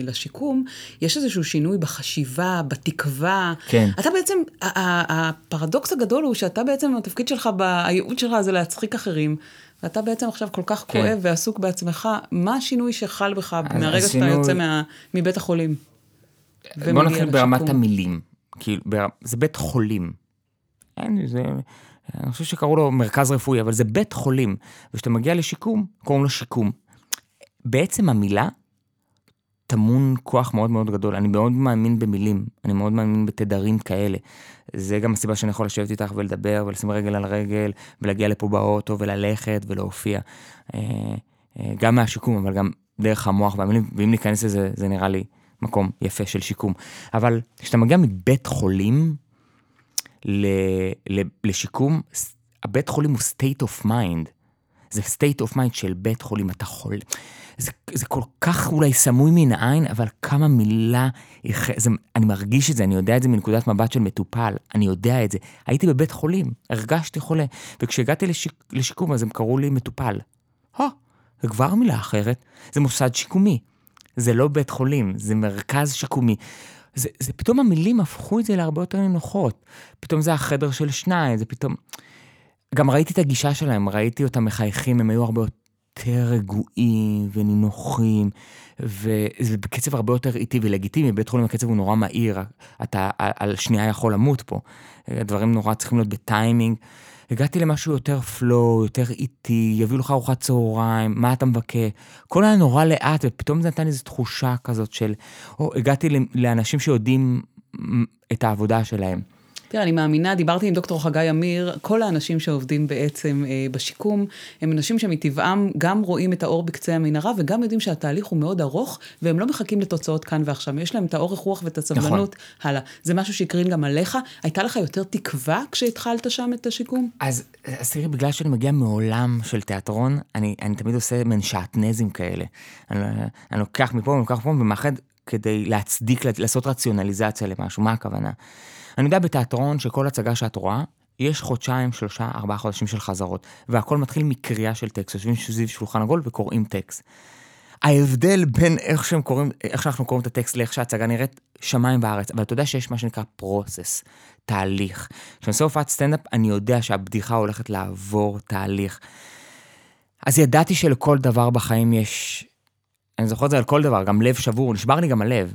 Speaker 1: לשיקום, יש איזשהו שינוי בחשיבה, בתקווה.
Speaker 2: כן.
Speaker 1: אתה בעצם, הפרדוקס הגדול הוא שאתה בעצם, התפקיד שלך, הייעוד שלך זה להצחיק אחרים, ואתה בעצם עכשיו כל כך
Speaker 2: כן.
Speaker 1: כואב ועסוק בעצמך. מה השינוי שחל בך מהרגע שאתה
Speaker 2: השינוי-
Speaker 1: יוצא מה, מבית החולים?
Speaker 2: בוא נתחיל ברמת? המילים. כאילו, בר- זה בית חולים. אין, זה... אני חושב שקראו לו מרכז רפואי, אבל זה בית חולים. וכשאתה מגיע לשיקום, קוראים לו שיקום. בעצם המילה טמון כוח מאוד מאוד גדול. אני מאוד מאמין במילים, אני מאוד מאמין בתדרים כאלה. זה גם הסיבה שאני יכול לשבת איתך ולדבר ולשים רגל על רגל, ולהגיע לפה באוטו וללכת ולהופיע. אה, אה, גם מהשיקום, אבל גם דרך המוח והמילים, ואם ניכנס לזה, זה נראה לי מקום יפה של שיקום. אבל כשאתה מגיע מבית חולים ל, ל, לשיקום, הבית חולים הוא state of mind. זה state of mind של בית חולים, אתה חולה. זה, זה כל כך אולי סמוי מן העין, אבל כמה מילה, זה, אני מרגיש את זה, אני יודע את זה מנקודת מבט של מטופל, אני יודע את זה. הייתי בבית חולים, הרגשתי חולה, וכשהגעתי לשיק, לשיקום אז הם קראו לי מטופל. הו, זה כבר מילה אחרת, זה מוסד שיקומי. זה לא בית חולים, זה מרכז שיקומי. זה, זה פתאום המילים הפכו את זה להרבה יותר נינוחות. פתאום זה החדר של שניים, זה פתאום... גם ראיתי את הגישה שלהם, ראיתי אותם מחייכים, הם היו הרבה יותר רגועים ונינוחים, וזה בקצב הרבה יותר איטי ולגיטימי, בבית חולים הקצב הוא נורא מהיר, אתה על, שנייה יכול למות פה. הדברים נורא צריכים להיות בטיימינג. הגעתי למשהו יותר פלואו, יותר איטי, יביאו לך ארוחת צהריים, מה אתה מבקש? הכל היה נורא לאט, ופתאום זה נתן איזו תחושה כזאת של, או הגעתי לאנשים שיודעים את העבודה שלהם.
Speaker 1: תראה, אני מאמינה, דיברתי עם דוקטור חגי אמיר, כל האנשים שעובדים בעצם אה, בשיקום, הם אנשים שמטבעם גם רואים את האור בקצה המנהרה, וגם יודעים שהתהליך הוא מאוד ארוך, והם לא מחכים לתוצאות כאן ועכשיו. יש להם את האורך רוח ואת הסבלנות
Speaker 2: נכון.
Speaker 1: הלאה. זה משהו שהקרין גם עליך. הייתה לך יותר תקווה כשהתחלת שם את השיקום?
Speaker 2: אז, אז תראי, בגלל שאני מגיע מעולם של תיאטרון, אני, אני תמיד עושה מעין שעטנזים כאלה. אני, אני לוקח מפה ולוקח מפה ומאחד כדי להצדיק, לעשות רציונליזציה למשהו, מה הכוונה? אני יודע בתיאטרון שכל הצגה שאת רואה, יש חודשיים, שלושה, ארבעה חודשים של חזרות, והכל מתחיל מקריאה של טקסט, יושבים סביב שולחן עגול וקוראים טקסט. ההבדל בין איך שהם קוראים, איך שאנחנו קוראים את הטקסט לאיך שההצגה נראית, שמיים וארץ, אבל אתה יודע שיש מה שנקרא פרוסס, תהליך. כשאני עושה הופעת סטנדאפ, אני יודע שהבדיחה הולכת לעבור תהליך. אז ידעתי שלכל דבר בחיים יש, אני זוכר את זה על כל דבר, גם לב שבור, נשבר לי גם הלב.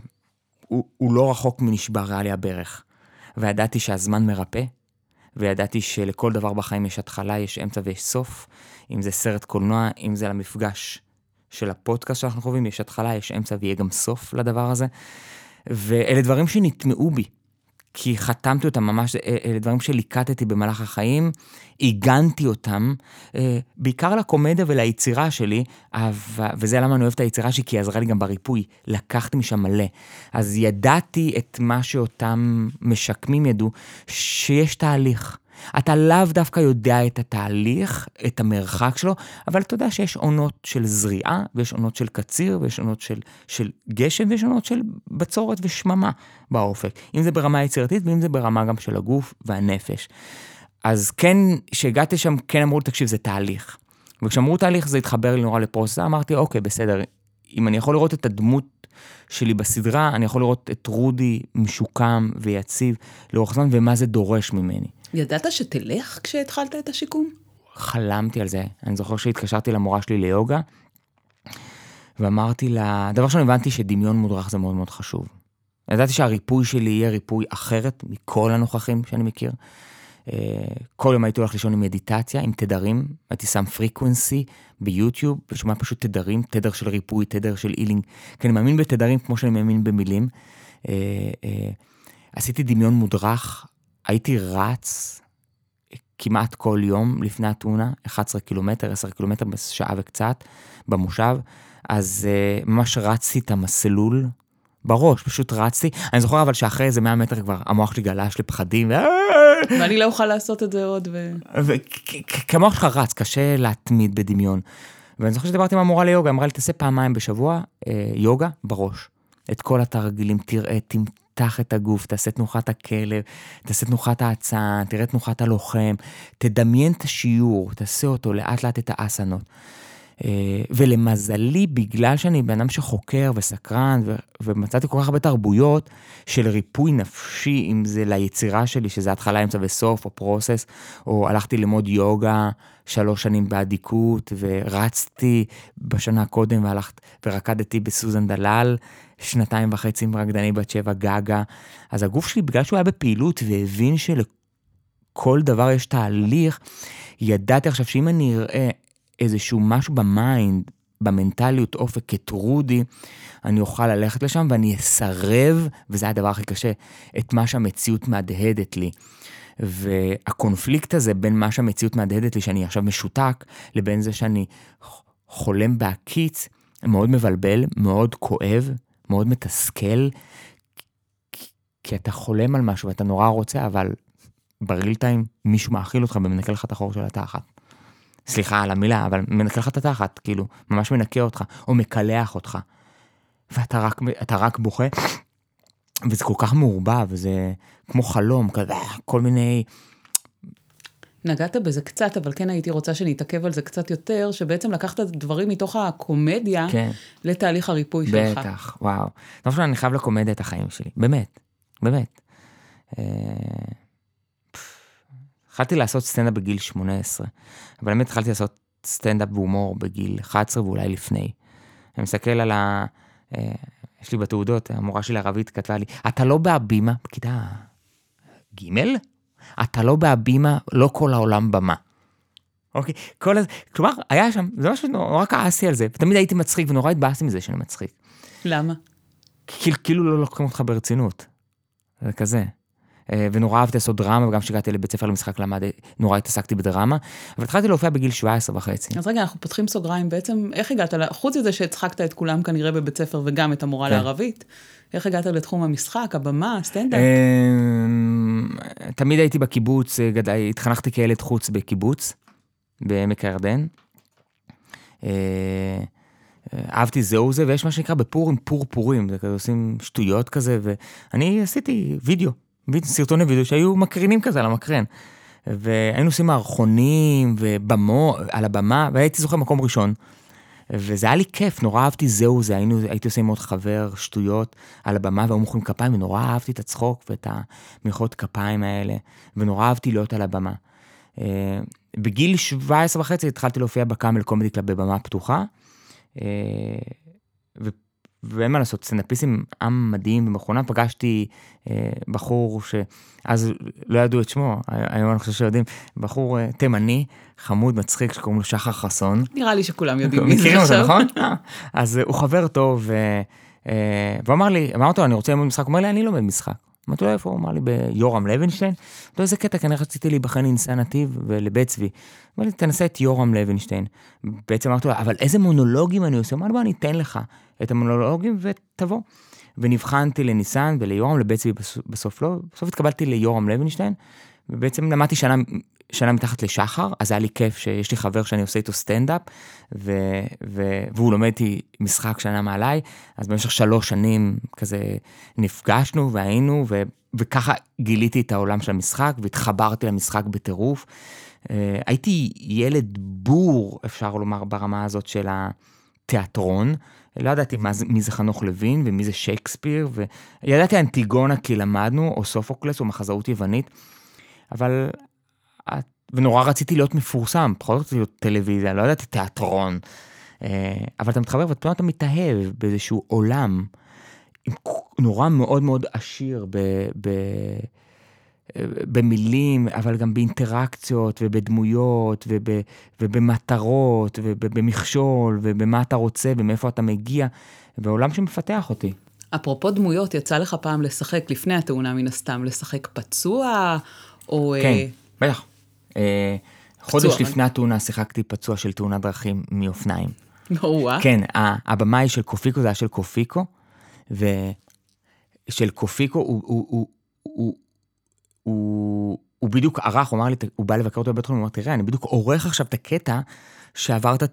Speaker 2: הוא, הוא לא רחוק מנשבר לי הברך. וידעתי שהזמן מרפא, וידעתי שלכל דבר בחיים יש התחלה, יש אמצע ויש סוף. אם זה סרט קולנוע, אם זה למפגש של הפודקאסט שאנחנו חווים, יש התחלה, יש אמצע ויהיה גם סוף לדבר הזה. ואלה דברים שנטמעו בי, כי חתמתי אותם ממש, אלה דברים שליקטתי במהלך החיים, עיגנתי אותם, בעיקר לקומדיה וליצירה שלי, וזה למה אני אוהב את היצירה שלי, כי היא עזרה לי גם בריפוי, לקחתי משם מלא. אז ידעתי את מה שאותם משקמים ידעו, שיש תהליך. אתה לאו דווקא יודע את התהליך, את המרחק שלו, אבל אתה יודע שיש עונות של זריעה, ויש עונות של קציר, ויש עונות של, של גשם, ויש עונות של בצורת ושממה באופק. אם זה ברמה יצירתית, ואם זה ברמה גם של הגוף והנפש. אז כן, כשהגעתי שם, כן אמרו לי, תקשיב, זה תהליך. וכשאמרו תהליך, זה התחבר לי נורא לפרוסה, אמרתי, אוקיי, בסדר, אם אני יכול לראות את הדמות שלי בסדרה, אני יכול לראות את רודי משוקם ויציב לאורך זמן, ומה זה דורש ממני.
Speaker 1: ידעת שתלך כשהתחלת את השיקום?
Speaker 2: חלמתי על זה. אני זוכר שהתקשרתי למורה שלי ליוגה, ואמרתי לה, דבר ראשון הבנתי שדמיון מודרך זה מאוד מאוד חשוב. ידעתי שהריפוי שלי יהיה ריפוי אחרת מכל הנוכחים שאני מכיר. כל יום הייתי הולך לישון עם מדיטציה, עם תדרים, הייתי שם frequency ביוטיוב, ושומע פשוט תדרים, תדר של ריפוי, תדר של healing, כי אני מאמין בתדרים כמו שאני מאמין במילים. עשיתי דמיון מודרך, הייתי רץ כמעט כל יום לפני התאונה, 11 קילומטר, 10 קילומטר בשעה וקצת, במושב, אז ממש רצתי את המסלול בראש, פשוט רצתי. אני זוכר אבל שאחרי איזה 100 מטר כבר המוח שלי גלש לפחדים.
Speaker 1: ואני לא אוכל לעשות את זה עוד. ו...
Speaker 2: כי המוח שלך רץ, קשה להתמיד בדמיון. ואני זוכר שדיברתי עם המורה ליוגה, אמרה לי, תעשה פעמיים בשבוע אה, יוגה בראש. את כל התרגילים, תראה, תמתח את הגוף, תעשה תנוחת הכלב, תעשה תנוחת האצן, תראה תנוחת הלוחם, תדמיין את השיעור, תעשה אותו לאט לאט את האסנות. אה, ולמזלי, בגלל שאני בן אדם שחוקר וסקרן, ומצאתי כל כך הרבה תרבויות של ריפוי נפשי, אם זה ליצירה שלי, שזה התחלה, אמצע וסוף, או פרוסס, או הלכתי ללמוד יוגה שלוש שנים באדיקות, ורצתי בשנה קודם והלכת, ורקדתי בסוזן דלל, שנתיים וחצי עם רקדני בת שבע גגה. אז הגוף שלי, בגלל שהוא היה בפעילות והבין שלכל דבר יש תהליך, ידעתי עכשיו שאם אני אראה איזשהו משהו במיינד, במנטליות אופק כטרודי, אני אוכל ללכת לשם ואני אסרב, וזה הדבר הכי קשה, את מה שהמציאות מהדהדת לי. והקונפליקט הזה בין מה שהמציאות מהדהדת לי, שאני עכשיו משותק, לבין זה שאני חולם בהקיץ, מאוד מבלבל, מאוד כואב, מאוד מתסכל, כי אתה חולם על משהו ואתה נורא רוצה, אבל בריל טיים מישהו מאכיל אותך ומנקה לך את החור של התחת. סליחה על המילה, אבל מנקה לך את התחת, כאילו, ממש מנקה אותך, או מקלח אותך. ואתה רק, רק בוכה, וזה כל כך מעורבב, וזה כמו חלום, כזה, כל מיני...
Speaker 1: נגעת בזה קצת, אבל כן הייתי רוצה שנתעכב על זה קצת יותר, שבעצם לקחת דברים מתוך הקומדיה כן. לתהליך הריפוי
Speaker 2: בטח,
Speaker 1: שלך.
Speaker 2: בטח, וואו. לא אני חייב לקומדיה את החיים שלי, באמת, באמת. אה, התחלתי לעשות סטנדאפ בגיל 18, אבל באמת התחלתי לעשות סטנדאפ והומור בגיל 11 ואולי לפני. אני מסתכל על ה... אה, יש לי בתעודות, המורה שלי ערבית כתבה לי, אתה לא בהבימה, בכיתה ג', אתה לא בהבימה, לא כל העולם במה. אוקיי, כל הזה, כלומר, היה שם, זה משהו שנורא כעסתי על זה, ותמיד הייתי מצחיק ונורא התבאסתי מזה שאני מצחיק.
Speaker 1: למה?
Speaker 2: כאילו לא לוקחים אותך ברצינות. זה כזה. אה, ונורא אהבתי לעשות דרמה, וגם כשהגעתי לבית ספר למשחק למד, נורא התעסקתי בדרמה, אבל התחלתי להופיע בגיל 17 וחצי.
Speaker 1: אז רגע, אנחנו פותחים סוגריים, בעצם איך הגעת, חוץ מזה שהצחקת את כולם כנראה בבית ספר וגם את המורה כן. לערבית, איך הגעת לתחום המשחק, הבמה, הסטנדאפ? אמ,
Speaker 2: תמיד הייתי בקיבוץ, אה, התחנכתי כילד חוץ בקיבוץ, בעמק הירדן. אה, אהבתי זהו זה, ויש מה שנקרא בפורים פורפורים, זה כזה עושים שטויות כזה, ואני עשיתי וידאו סרטוני וידאו שהיו מקרינים כזה על המקרן. והיינו עושים מערכונים ובמו, על הבמה, והייתי זוכר מקום ראשון. וזה היה לי כיף, נורא אהבתי זהו זה, היינו, הייתי עושה עם עוד חבר שטויות על הבמה והיו מוחאים כפיים, ונורא אהבתי את הצחוק ואת המחיאות כפיים האלה, ונורא אהבתי להיות על הבמה. אה, בגיל 17 וחצי התחלתי להופיע בקאמל Comedy Club בבמה פתוחה. אה, ואין מה לעשות, סטנדאפיסטים עם מדהים במכונה, פגשתי אה, בחור שאז לא ידעו את שמו, היום אני חושב שיודעים, בחור אה, תימני, חמוד, מצחיק, שקוראים לו שחר חסון.
Speaker 1: נראה לי שכולם יודעים מי זה
Speaker 2: עכשיו. מכירים אותו, נכון? אז אה, הוא חבר טוב, אה, אה, והוא אמר לי, אמרתי לו, אני רוצה ללמוד משחק, הוא אומר לי, אני לומד משחק. אמרתי לו, איפה? הוא אמר לי, ביורם לוינשטיין. אמרתי לו, איזה קטע, כנראה רציתי להיבחן לנשיא הנתיב ולבית צבי. אמר לי, תנסה את יורם לוינשטיין. בעצם אמרתי לו, אבל איזה מונולוגים אני עושה? אמר לי, בוא, אני אתן לך את המונולוגים ותבוא. ונבחנתי לניסן וליורם, לבית צבי בסוף לא, בסוף התקבלתי ליורם לוינשטיין, ובעצם למדתי שנה שנה מתחת לשחר, אז היה לי כיף שיש לי חבר שאני עושה איתו סטנדאפ, ו- ו- והוא לומד איתי משחק שנה מעליי, אז במשך שלוש שנים כזה נפגשנו והיינו, ו- וככה גיליתי את העולם של המשחק, והתחברתי למשחק בטירוף. Uh, הייתי ילד בור, אפשר לומר, ברמה הזאת של התיאטרון. לא ידעתי מה, מי זה חנוך לוין ומי זה שייקספיר, וידעתי אנטיגונה כי למדנו, או סופוקלס, או מחזאות יוונית, אבל ונורא רציתי להיות מפורסם, פחות רציתי להיות טלוויזיה, לא ידעתי תיאטרון. אה, אבל אתה מתחבר ופתאום אתה מתאהב באיזשהו עולם נורא מאוד מאוד עשיר ב, ב, במילים, אבל גם באינטראקציות ובדמויות וב, ובמטרות ובמכשול ובמה אתה רוצה ומאיפה אתה מגיע, ועולם שמפתח אותי.
Speaker 1: אפרופו דמויות, יצא לך פעם לשחק, לפני התאונה מן הסתם, לשחק פצוע, או...
Speaker 2: כן,
Speaker 1: אה,
Speaker 2: בטח. אה, חודש
Speaker 1: פצוע,
Speaker 2: לפני התאונה שיחקתי פצוע של תאונת דרכים מאופניים.
Speaker 1: או-אה.
Speaker 2: כן, ה- הבמאי של קופיקו זה היה של קופיקו, ושל קופיקו הוא, הוא, הוא, הוא, הוא, הוא בדיוק ערך, הוא אמר לי, הוא בא לבקר אותו בבית חולים, הוא אמר, תראה, אני בדיוק עורך עכשיו את הקטע שעברת אה,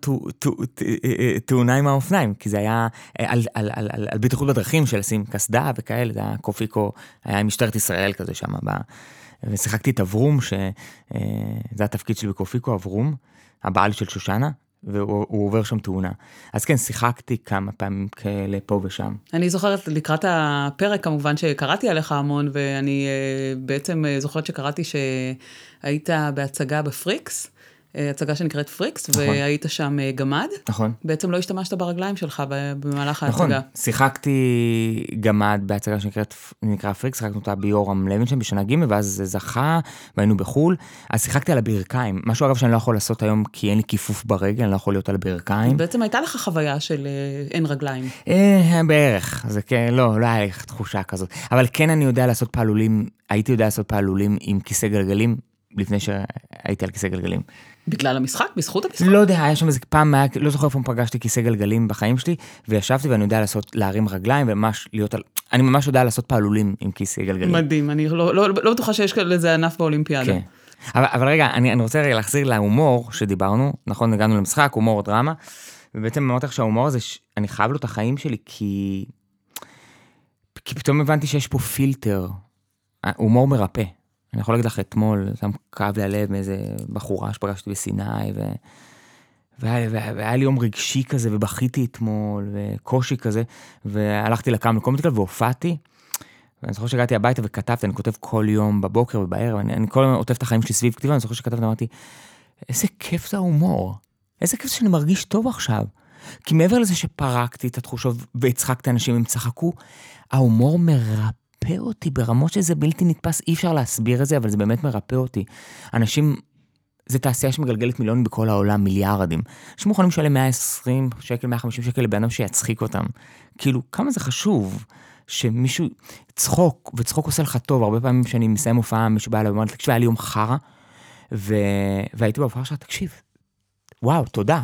Speaker 2: אה, תאונה עם האופניים, כי זה היה על, על, על, על, על בטיחות בדרכים של לשים קסדה וכאלה, זה היה קופיקו, היה משטרת ישראל כזה שם, ושיחקתי את אברום, שזה התפקיד שלי בקופיקו, אברום, הבעל של שושנה, והוא הוא עובר שם תאונה. אז כן, שיחקתי כמה פעמים כאלה פה ושם.
Speaker 1: אני זוכרת לקראת הפרק, כמובן שקראתי עליך המון, ואני אה, בעצם אה, זוכרת שקראתי שהיית בהצגה בפריקס, אה, הצגה שנקראת פריקס,
Speaker 2: נכון.
Speaker 1: והיית שם אה, גמד.
Speaker 2: נכון.
Speaker 1: בעצם לא השתמשת ברגליים שלך במהלך
Speaker 2: נכון,
Speaker 1: ההצגה.
Speaker 2: שיחקתי גמד בהצגה שנקראת, נקרא פריקס, שיחקנו אותה ביורם לוינשטיין בשנה ג' ואז זה זכה, והיינו בחו"ל, אז שיחקתי על הברכיים, משהו אגב שאני לא יכול לעשות היום כי אין לי כיפוף ברגל, אני לא יכול להיות על הברכיים.
Speaker 1: בעצם הייתה לך חוויה של אה, אין רגליים.
Speaker 2: אה, בערך, זה כן, לא, לא היה תחושה כזאת, אבל כן אני יודע לעשות פעלולים, הייתי יודע לעשות פעלולים עם כיסא גלגלים, לפני שהייתי על כיסא גלגלים.
Speaker 1: בגלל המשחק? בזכות המשחק?
Speaker 2: לא יודע, היה שם איזה פעם, היה, לא זוכר איפה פגשתי כיסא גלגלים בחיים שלי, וישבתי ואני יודע לעשות, להרים רגליים וממש להיות על, אני ממש יודע לעשות פעלולים עם כיסא גלגלים.
Speaker 1: מדהים, אני לא, לא, לא בטוחה שיש לזה ענף באולימפיאדה.
Speaker 2: כן. אבל, אבל רגע, אני, אני רוצה רגע להחזיר להומור שדיברנו, נכון, הגענו למשחק, הומור דרמה, ובעצם אמרתי לך שההומור הזה, ש- אני חייב לו את החיים שלי, כי... כי פתאום הבנתי שיש פה פילטר, הומור מרפא. אני יכול להגיד לך אתמול, שם כאב לי הלב מאיזה בחורה שפגשתי בסיני, ו... והיה, והיה, והיה לי יום רגשי כזה, ובכיתי אתמול, וקושי כזה, והלכתי לקאם לקומטיקל והופעתי. ואני זוכר שהגעתי הביתה וכתבתי, אני כותב כל יום בבוקר ובערב, אני, אני כל הזמן עוטף את החיים שלי סביב כתיבה, אני זוכר שכתבתי, אמרתי, איזה כיף זה ההומור, איזה כיף זה שאני מרגיש טוב עכשיו. כי מעבר לזה שפרקתי את התחושות והצחקתי אנשים, הם צחקו, ההומור מרפא אותי ברמות שזה בלתי נתפס, אי אפשר להסביר את זה, אבל זה באמת מרפא אותי. אנשים, זה תעשייה שמגלגלת מיליונים בכל העולם, מיליארדים. אנשים מוכנים לשלם 120 שקל, 150 שקל לבן אדם שיצחיק אותם. כאילו, כמה זה חשוב. שמישהו, צחוק, וצחוק עושה לך טוב, הרבה פעמים כשאני מסיים הופעה, מישהו בא אליי ואומר תקשיב, היה לי יום חרא, ו... והייתי בהופעה שלך, תקשיב, וואו, תודה.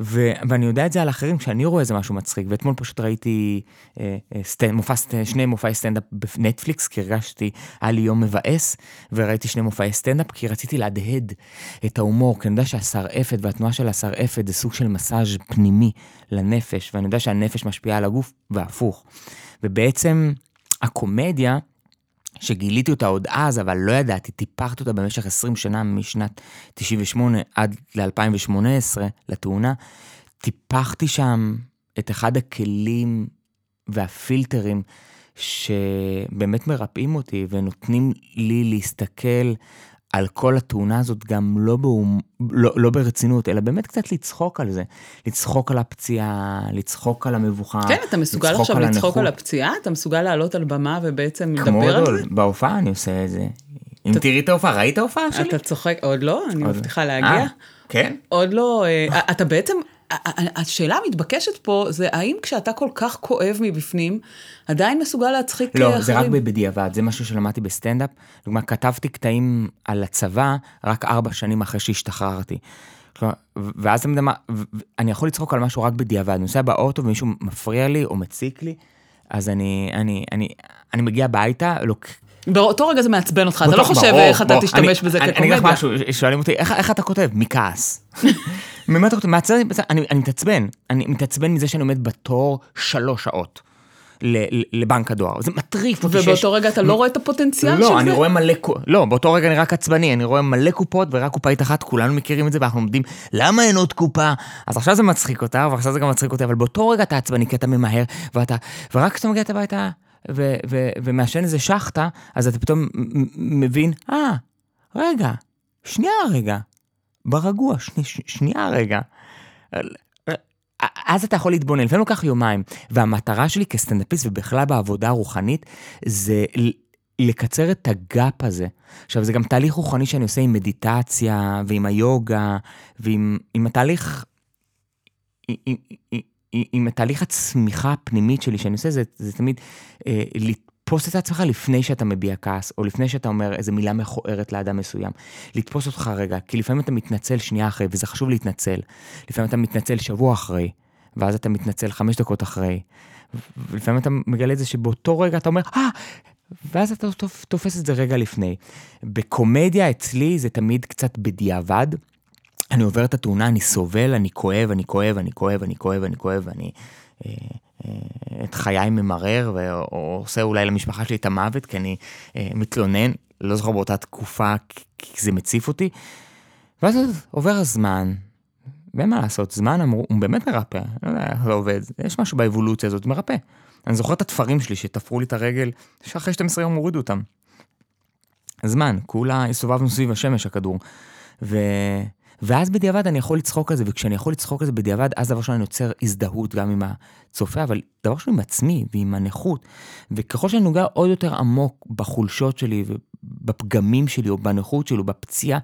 Speaker 2: ו... ואני יודע את זה על אחרים, כשאני רואה איזה משהו מצחיק, ואתמול פשוט ראיתי אה, אה, סטנד, מופע, סט- שני מופעי סטנדאפ בנטפליקס, כי הרגשתי, היה לי יום מבאס, וראיתי שני מופעי סטנדאפ, כי רציתי להדהד את ההומור, כי אני יודע שהשרעפת והתנועה של השרעפת זה סוג של מסאז' פנימי לנפש, ואני יודע שהנפש משפיעה על הגוף, והפוך. ובעצם הקומדיה, שגיליתי אותה עוד אז, אבל לא ידעתי, טיפחתי אותה במשך 20 שנה, משנת 98 עד ל-2018, לתאונה, טיפחתי שם את אחד הכלים והפילטרים שבאמת מרפאים אותי ונותנים לי להסתכל על כל התאונה הזאת גם לא, באום, לא, לא ברצינות, אלא באמת קצת לצחוק על זה. לצחוק על הפציעה, לצחוק על המבוכה.
Speaker 1: כן, אתה מסוגל
Speaker 2: לצחוק
Speaker 1: עכשיו
Speaker 2: על
Speaker 1: לצחוק
Speaker 2: הנכות.
Speaker 1: על הפציעה? אתה מסוגל לעלות על במה ובעצם
Speaker 2: כמו
Speaker 1: לדבר על זה?
Speaker 2: גדול, בהופעה אני עושה את זה. אם תראי את ההופעה, ראית את ההופעה שלי?
Speaker 1: אתה צוחק, עוד לא? אני
Speaker 2: עוד-
Speaker 1: מבטיחה
Speaker 2: אה,
Speaker 1: להגיע.
Speaker 2: כן?
Speaker 1: עוד לא, אה, אתה בעצם, השאלה המתבקשת פה זה האם כשאתה כל כך כואב מבפנים, עדיין מסוגל להצחיק
Speaker 2: לא,
Speaker 1: אחרים?
Speaker 2: זה רק בדיעבד, זה משהו שלמדתי בסטנדאפ. לדוגמה, כתבתי קטעים על הצבא רק ארבע שנים אחרי שהשתחררתי. כלומר, ואז אתה יודע מה, אני יכול לצחוק על משהו רק בדיעבד. אני נוסע באוטו ומישהו מפריע לי או מציק לי, אז אני, אני, אני, אני מגיע הביתה, לוק...
Speaker 1: באותו רגע זה מעצבן אותך, אתה לא חושב איך אתה. תשתמש בזה
Speaker 2: אני- אני אגיד לך
Speaker 1: כקומדיה.
Speaker 2: משהו, שואלים אותי, איך, אתה כותב? מכעס. ממה אתה כותב? מעצבן, אני, מתעצבן. אני מתעצבן מזה שאני עומד בתור שלוש שעות לבנק הדואר. זה מטריף אותי שיש...
Speaker 1: ובאותו רגע אתה לא רואה את הפוטנציאל של זה?
Speaker 2: לא, אני רואה מלא, קו- לא, באותו רגע אני רק עצבני, אני רואה מלא קופות ורק קופאית אחת, כולנו מכירים את זה ואנחנו עומדים, למה אין עוד קופה? אז עכשיו זה מצחיק אותה, ועכשיו זה גם מצחיק אותי, אבל באותו רגע אתה עצבני, כי אתה ממהר, ואתה, ורק כשאתה מגיע הביתה ו- ו- ומעשן איזה שחטה, אז אתה פתאום מבין, אה, רגע, שנייה רגע, ברגוע, שני, ש- שנייה רגע. אז אתה יכול להתבונן, לפעמים לוקח יומיים. והמטרה שלי כסטנדאפיסט ובכלל בעבודה הרוחנית, זה לקצר את הגאפ הזה. עכשיו, זה גם תהליך רוחני שאני עושה עם מדיטציה, ועם היוגה, ועם עם התהליך, עם, עם תהליך הצמיחה הפנימית שלי שאני עושה, זה, זה תמיד אה, לתפוס את עצמך לפני שאתה מביע כעס, או לפני שאתה אומר איזה מילה מכוערת לאדם מסוים. לתפוס אותך רגע, כי לפעמים אתה מתנצל שנייה אחרי, וזה חשוב להתנצל. לפעמים אתה מתנצל שבוע אחרי, ואז אתה מתנצל חמש דקות אחרי. ולפעמים אתה מגלה את זה שבאותו רגע אתה אומר, אה, ואז אתה תופס את זה רגע לפני. בקומדיה אצלי זה תמיד קצת בדיעבד. אני עובר את התאונה, אני סובל, אני כואב, אני כואב, אני כואב, אני כואב, אני כואב, אני אה, אה, את חיי ממרר, או עושה אולי למשפחה שלי את המוות, כי אני אה, מתלונן, לא זוכר באותה תקופה, כי זה מציף אותי. ואז עובר הזמן, ואין מה לעשות, זמן אמרו, הוא באמת מרפא, לא יודע איך זה עובד, יש משהו באבולוציה הזאת, מרפא. אני זוכר את התפרים שלי שתפרו לי את הרגל, שאחרי 12 יום הורידו אותם. זמן, כולה הסתובבנו סביב השמש הכדור. ו... ואז בדיעבד אני יכול לצחוק על זה, וכשאני יכול לצחוק על זה בדיעבד, אז דבר ראשון אני יוצר הזדהות גם עם הצופה, אבל דבר ראשון עם עצמי ועם הנכות. וככל שאני נוגע עוד יותר עמוק בחולשות שלי, ובפגמים שלי, או בנכות שלי, או בפציעה,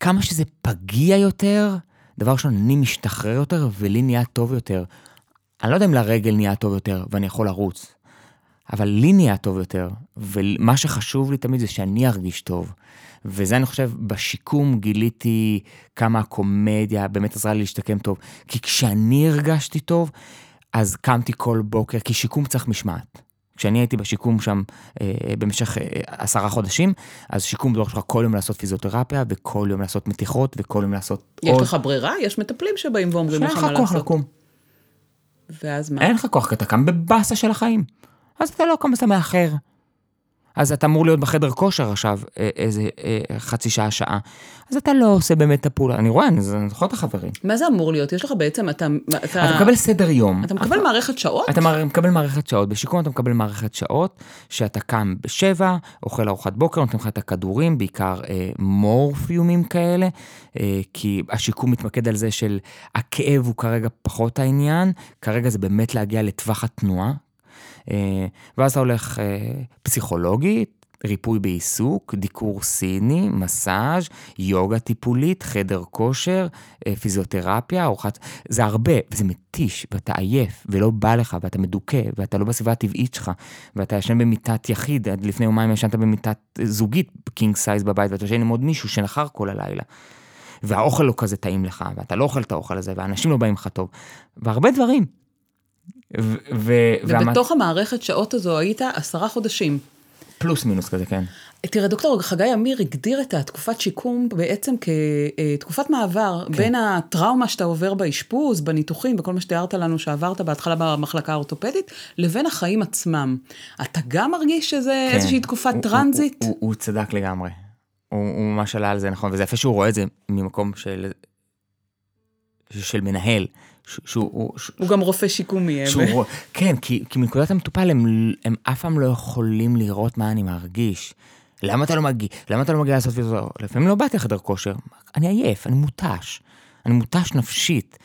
Speaker 2: כמה שזה פגיע יותר, דבר ראשון, אני משתחרר יותר, ולי נהיה טוב יותר. אני לא יודע אם לרגל נהיה טוב יותר, ואני יכול לרוץ, אבל לי נהיה טוב יותר, ומה שחשוב לי תמיד זה שאני ארגיש טוב. וזה אני חושב, בשיקום גיליתי כמה הקומדיה באמת עזרה לי להשתקם טוב. כי כשאני הרגשתי טוב, אז קמתי כל בוקר, כי שיקום צריך משמעת. כשאני הייתי בשיקום שם אה, במשך אה, עשרה חודשים, אז שיקום דורש לך כל יום לעשות פיזיותרפיה, וכל יום לעשות מתיחות, וכל יום לעשות
Speaker 1: יש עוד. יש לך ברירה? יש מטפלים שבאים ואומרים לך מה לעשות.
Speaker 2: שאין לך כוח לקום.
Speaker 1: ואז מה?
Speaker 2: אין לך כוח, כי אתה קם בבאסה של החיים. אז אתה לא קם ואתה מאחר. אז אתה אמור להיות בחדר כושר עכשיו אה, איזה אה, חצי שעה, שעה. אז אתה לא עושה באמת את הפעולה. אני רואה, אני זוכר את החברים.
Speaker 1: מה זה אמור להיות? יש לך בעצם, אתה...
Speaker 2: אתה, אתה מקבל סדר יום.
Speaker 1: אתה מקבל אתה, מערכת שעות?
Speaker 2: אתה מקבל מערכת שעות. בשיקום אתה מקבל מערכת שעות, שאתה קם בשבע, אוכל ארוחת בוקר, נותנים לך את הכדורים, בעיקר אה, מורפיומים כאלה, אה, כי השיקום מתמקד על זה של הכאב הוא כרגע פחות העניין, כרגע זה באמת להגיע לטווח התנועה. אה, ואז אתה הולך אה, פסיכולוגית, ריפוי בעיסוק, דיקור סיני, מסאז', יוגה טיפולית, חדר כושר, אה, פיזיותרפיה, ארוחת... זה הרבה, וזה מתיש, ואתה עייף, ולא בא לך, ואתה מדוכא, ואתה לא בסביבה הטבעית שלך, ואתה ישן במיטת יחיד, עד לפני יומיים ישנת במיטת זוגית, king size בבית, ואתה ישן עם עוד מישהו שנחר כל הלילה. והאוכל לא כזה טעים לך, ואתה לא אוכל את האוכל הזה, ואנשים לא באים לך טוב, והרבה דברים.
Speaker 1: ו- ו- ובתוך והמת... המערכת שעות הזו היית עשרה חודשים.
Speaker 2: פלוס מינוס כזה, כן.
Speaker 1: תראה, דוקטור חגי אמיר הגדיר את התקופת שיקום בעצם כתקופת מעבר כן. בין הטראומה שאתה עובר באשפוז, בניתוחים, בכל מה שתיארת לנו שעברת בהתחלה במחלקה האורתופדית, לבין החיים עצמם. אתה גם מרגיש שזה כן. איזושהי תקופת הוא, טרנזיט?
Speaker 2: הוא, הוא, הוא צדק לגמרי. הוא, הוא ממש עלה על זה נכון, וזה יפה שהוא רואה את זה ממקום של, של מנהל.
Speaker 1: שהוא... הוא גם רופא שיקומי.
Speaker 2: שהוא, כן, כי, כי מנקודת המטופל הם, הם אף פעם לא יכולים לראות מה אני מרגיש. למה אתה לא מגיע? למה אתה לא מגיע לעשות זה? לפעמים לא באתי לחדר כושר, אני עייף, אני מותש. אני מותש נפשית.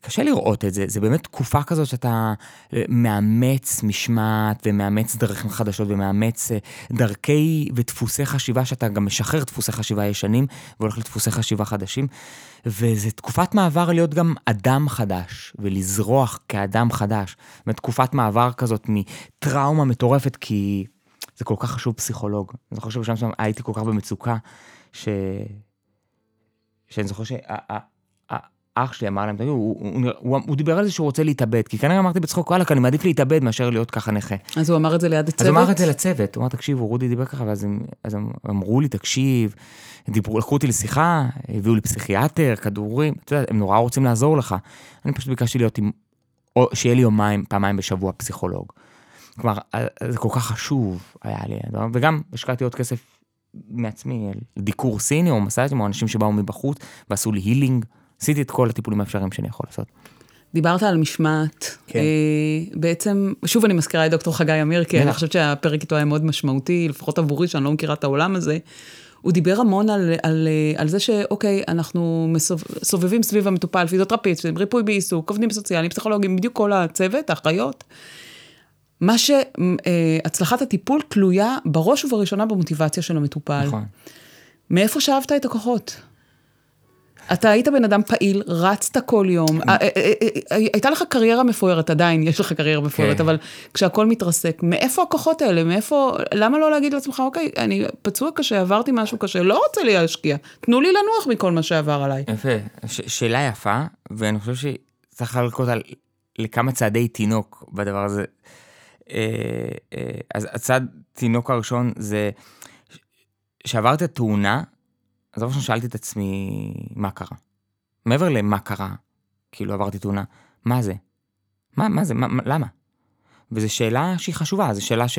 Speaker 2: קשה לראות את זה, זה באמת תקופה כזאת שאתה אה, מאמץ משמעת ומאמץ דרכים חדשות ומאמץ אה, דרכי ודפוסי חשיבה שאתה גם משחרר דפוסי חשיבה ישנים והולך לדפוסי חשיבה חדשים. וזה תקופת מעבר להיות גם אדם חדש ולזרוח כאדם חדש. אומרת, תקופת מעבר כזאת מטראומה מטורפת כי זה כל כך חשוב פסיכולוג. אני זוכר שבשם הייתי כל כך במצוקה ש... שאני זוכר שה... אח שלי אמר להם, תגידו, הוא, הוא, הוא, הוא דיבר על זה שהוא רוצה להתאבד, כי כנראה אמרתי בצחוק, וואלכ, אני מעדיף להתאבד מאשר להיות ככה נכה.
Speaker 1: אז הוא אמר את זה ליד הצוות?
Speaker 2: אז הוא אמר את זה לצוות, הוא אמר, תקשיבו, רודי דיבר ככה, ואז הם, אז הם אמרו לי, תקשיב, דיברו, לקחו אותי לשיחה, הביאו לי פסיכיאטר, כדורים, אתה יודע, הם נורא רוצים לעזור לך. אני פשוט ביקשתי להיות עם, או שיהיה לי יומיים, פעמיים בשבוע פסיכולוג. כלומר, אה, זה כל כך חשוב היה לי, וגם השקעתי עוד כסף מעצמי, דיקור סיני או מסאז'ים, או אנשים שבאו מבחוץ ועשו לי הילינג. עשיתי את כל הטיפולים האפשריים שאני יכול לעשות.
Speaker 1: דיברת על משמעת. כן. אה, בעצם, שוב אני מזכירה את דוקטור חגי אמיר, כי אני חושבת שהפרק איתו היה מאוד משמעותי, לפחות עבורי, שאני לא מכירה את העולם הזה. הוא דיבר המון על, על, על זה שאוקיי, אנחנו מסוב, סובבים סביב המטופל, פיזיותרפיסט, ריפוי בעיסוק, עובדים סוציאליים, פסיכולוגים, בדיוק כל הצוות, האחיות. מה שהצלחת הטיפול תלויה בראש ובראשונה במוטיבציה של המטופל. נכון. מאיפה שאבת את הכוחות? אתה היית בן אדם פעיל, רצת כל יום, אה, אה, אה, הייתה לך קריירה מפוארת, עדיין יש לך קריירה מפוארת, כן. אבל כשהכול מתרסק, מאיפה הכוחות האלה? מאיפה, למה לא להגיד לעצמך, אוקיי, אני פצוע קשה, עברתי משהו קשה, לא רוצה לי להשקיע, תנו לי לנוח מכל מה שעבר עליי.
Speaker 2: יפה, שאלה יפה, ואני חושב שצריך לחלק על לכמה צעדי תינוק בדבר הזה. אז הצעד תינוק הראשון זה, שעברתי את התאונה, אז דבר ראשון שאלתי את עצמי, מה קרה? מעבר למה קרה, כאילו עברתי תאונה, מה זה? מה, מה זה? מה, למה? וזו שאלה שהיא חשובה, זו שאלה ש,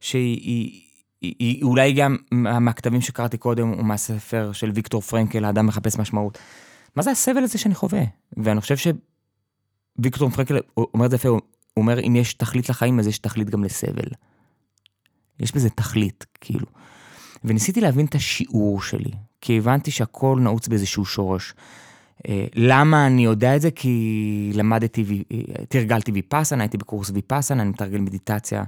Speaker 2: שהיא היא, היא, היא אולי גם מהכתבים שקראתי קודם, או מהספר של ויקטור פרנקל, האדם מחפש משמעות. מה זה הסבל הזה שאני חווה? ואני חושב שוויקטור פרנקל אומר את זה יפה, הוא אומר, אם יש תכלית לחיים, אז יש תכלית גם לסבל. יש בזה תכלית, כאילו. וניסיתי להבין את השיעור שלי, כי הבנתי שהכל נעוץ באיזשהו שורש. אה, למה אני יודע את זה? כי למדתי, אה, תרגלתי ויפאסנה, הייתי בקורס ויפאסנה, אני מתרגל מדיטציה.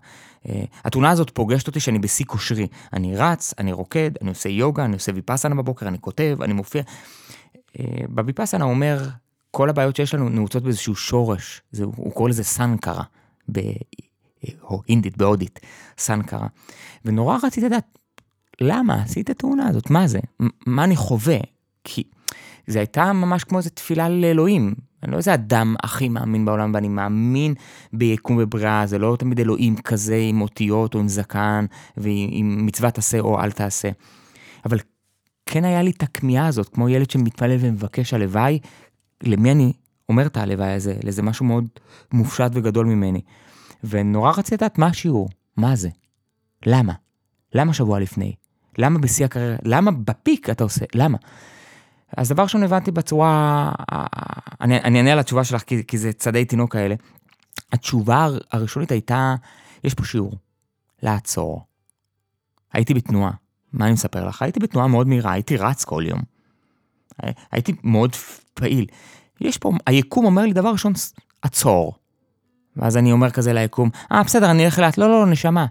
Speaker 2: אה, התאונה הזאת פוגשת אותי שאני בשיא כושרי. אני רץ, אני רוקד, אני עושה יוגה, אני עושה ויפאסנה בבוקר, אני כותב, אני מופיע. בוויפאסנה הוא אומר, כל הבעיות שיש לנו נעוצות באיזשהו שורש, זה, הוא קורא לזה סנקרה, בהינדית, בהודית, סנקרה. ונורא רציתי לדעת, למה עשית את התאונה הזאת? מה זה? מה אני חווה? כי זה הייתה ממש כמו איזו תפילה לאלוהים. אני לא איזה אדם הכי מאמין בעולם, ואני מאמין ביקום ובריאה, זה לא תמיד אלוהים כזה עם אותיות או עם זקן, ועם מצוות עשה או אל תעשה. אבל כן היה לי את הכמיהה הזאת, כמו ילד שמתפלל ומבקש הלוואי, למי אני אומר את הלוואי הזה? לאיזה משהו מאוד מופשט וגדול ממני. ונורא רציתי לדעת מה השיעור, מה זה, למה, למה שבוע לפני, למה בשיא הקריירה? למה בפיק אתה עושה? למה? אז דבר ראשון הבנתי בצורה, אני, אני אענה על התשובה שלך כי, כי זה צדי תינוק כאלה. התשובה הראשונית הייתה, יש פה שיעור, לעצור. הייתי בתנועה, מה אני מספר לך? הייתי בתנועה מאוד מהירה, הייתי רץ כל יום. הייתי מאוד פעיל. יש פה, היקום אומר לי דבר ראשון, עצור. ואז אני אומר כזה ליקום, אה, בסדר, אני אלך לאט, לא, לא, לא, נשמה,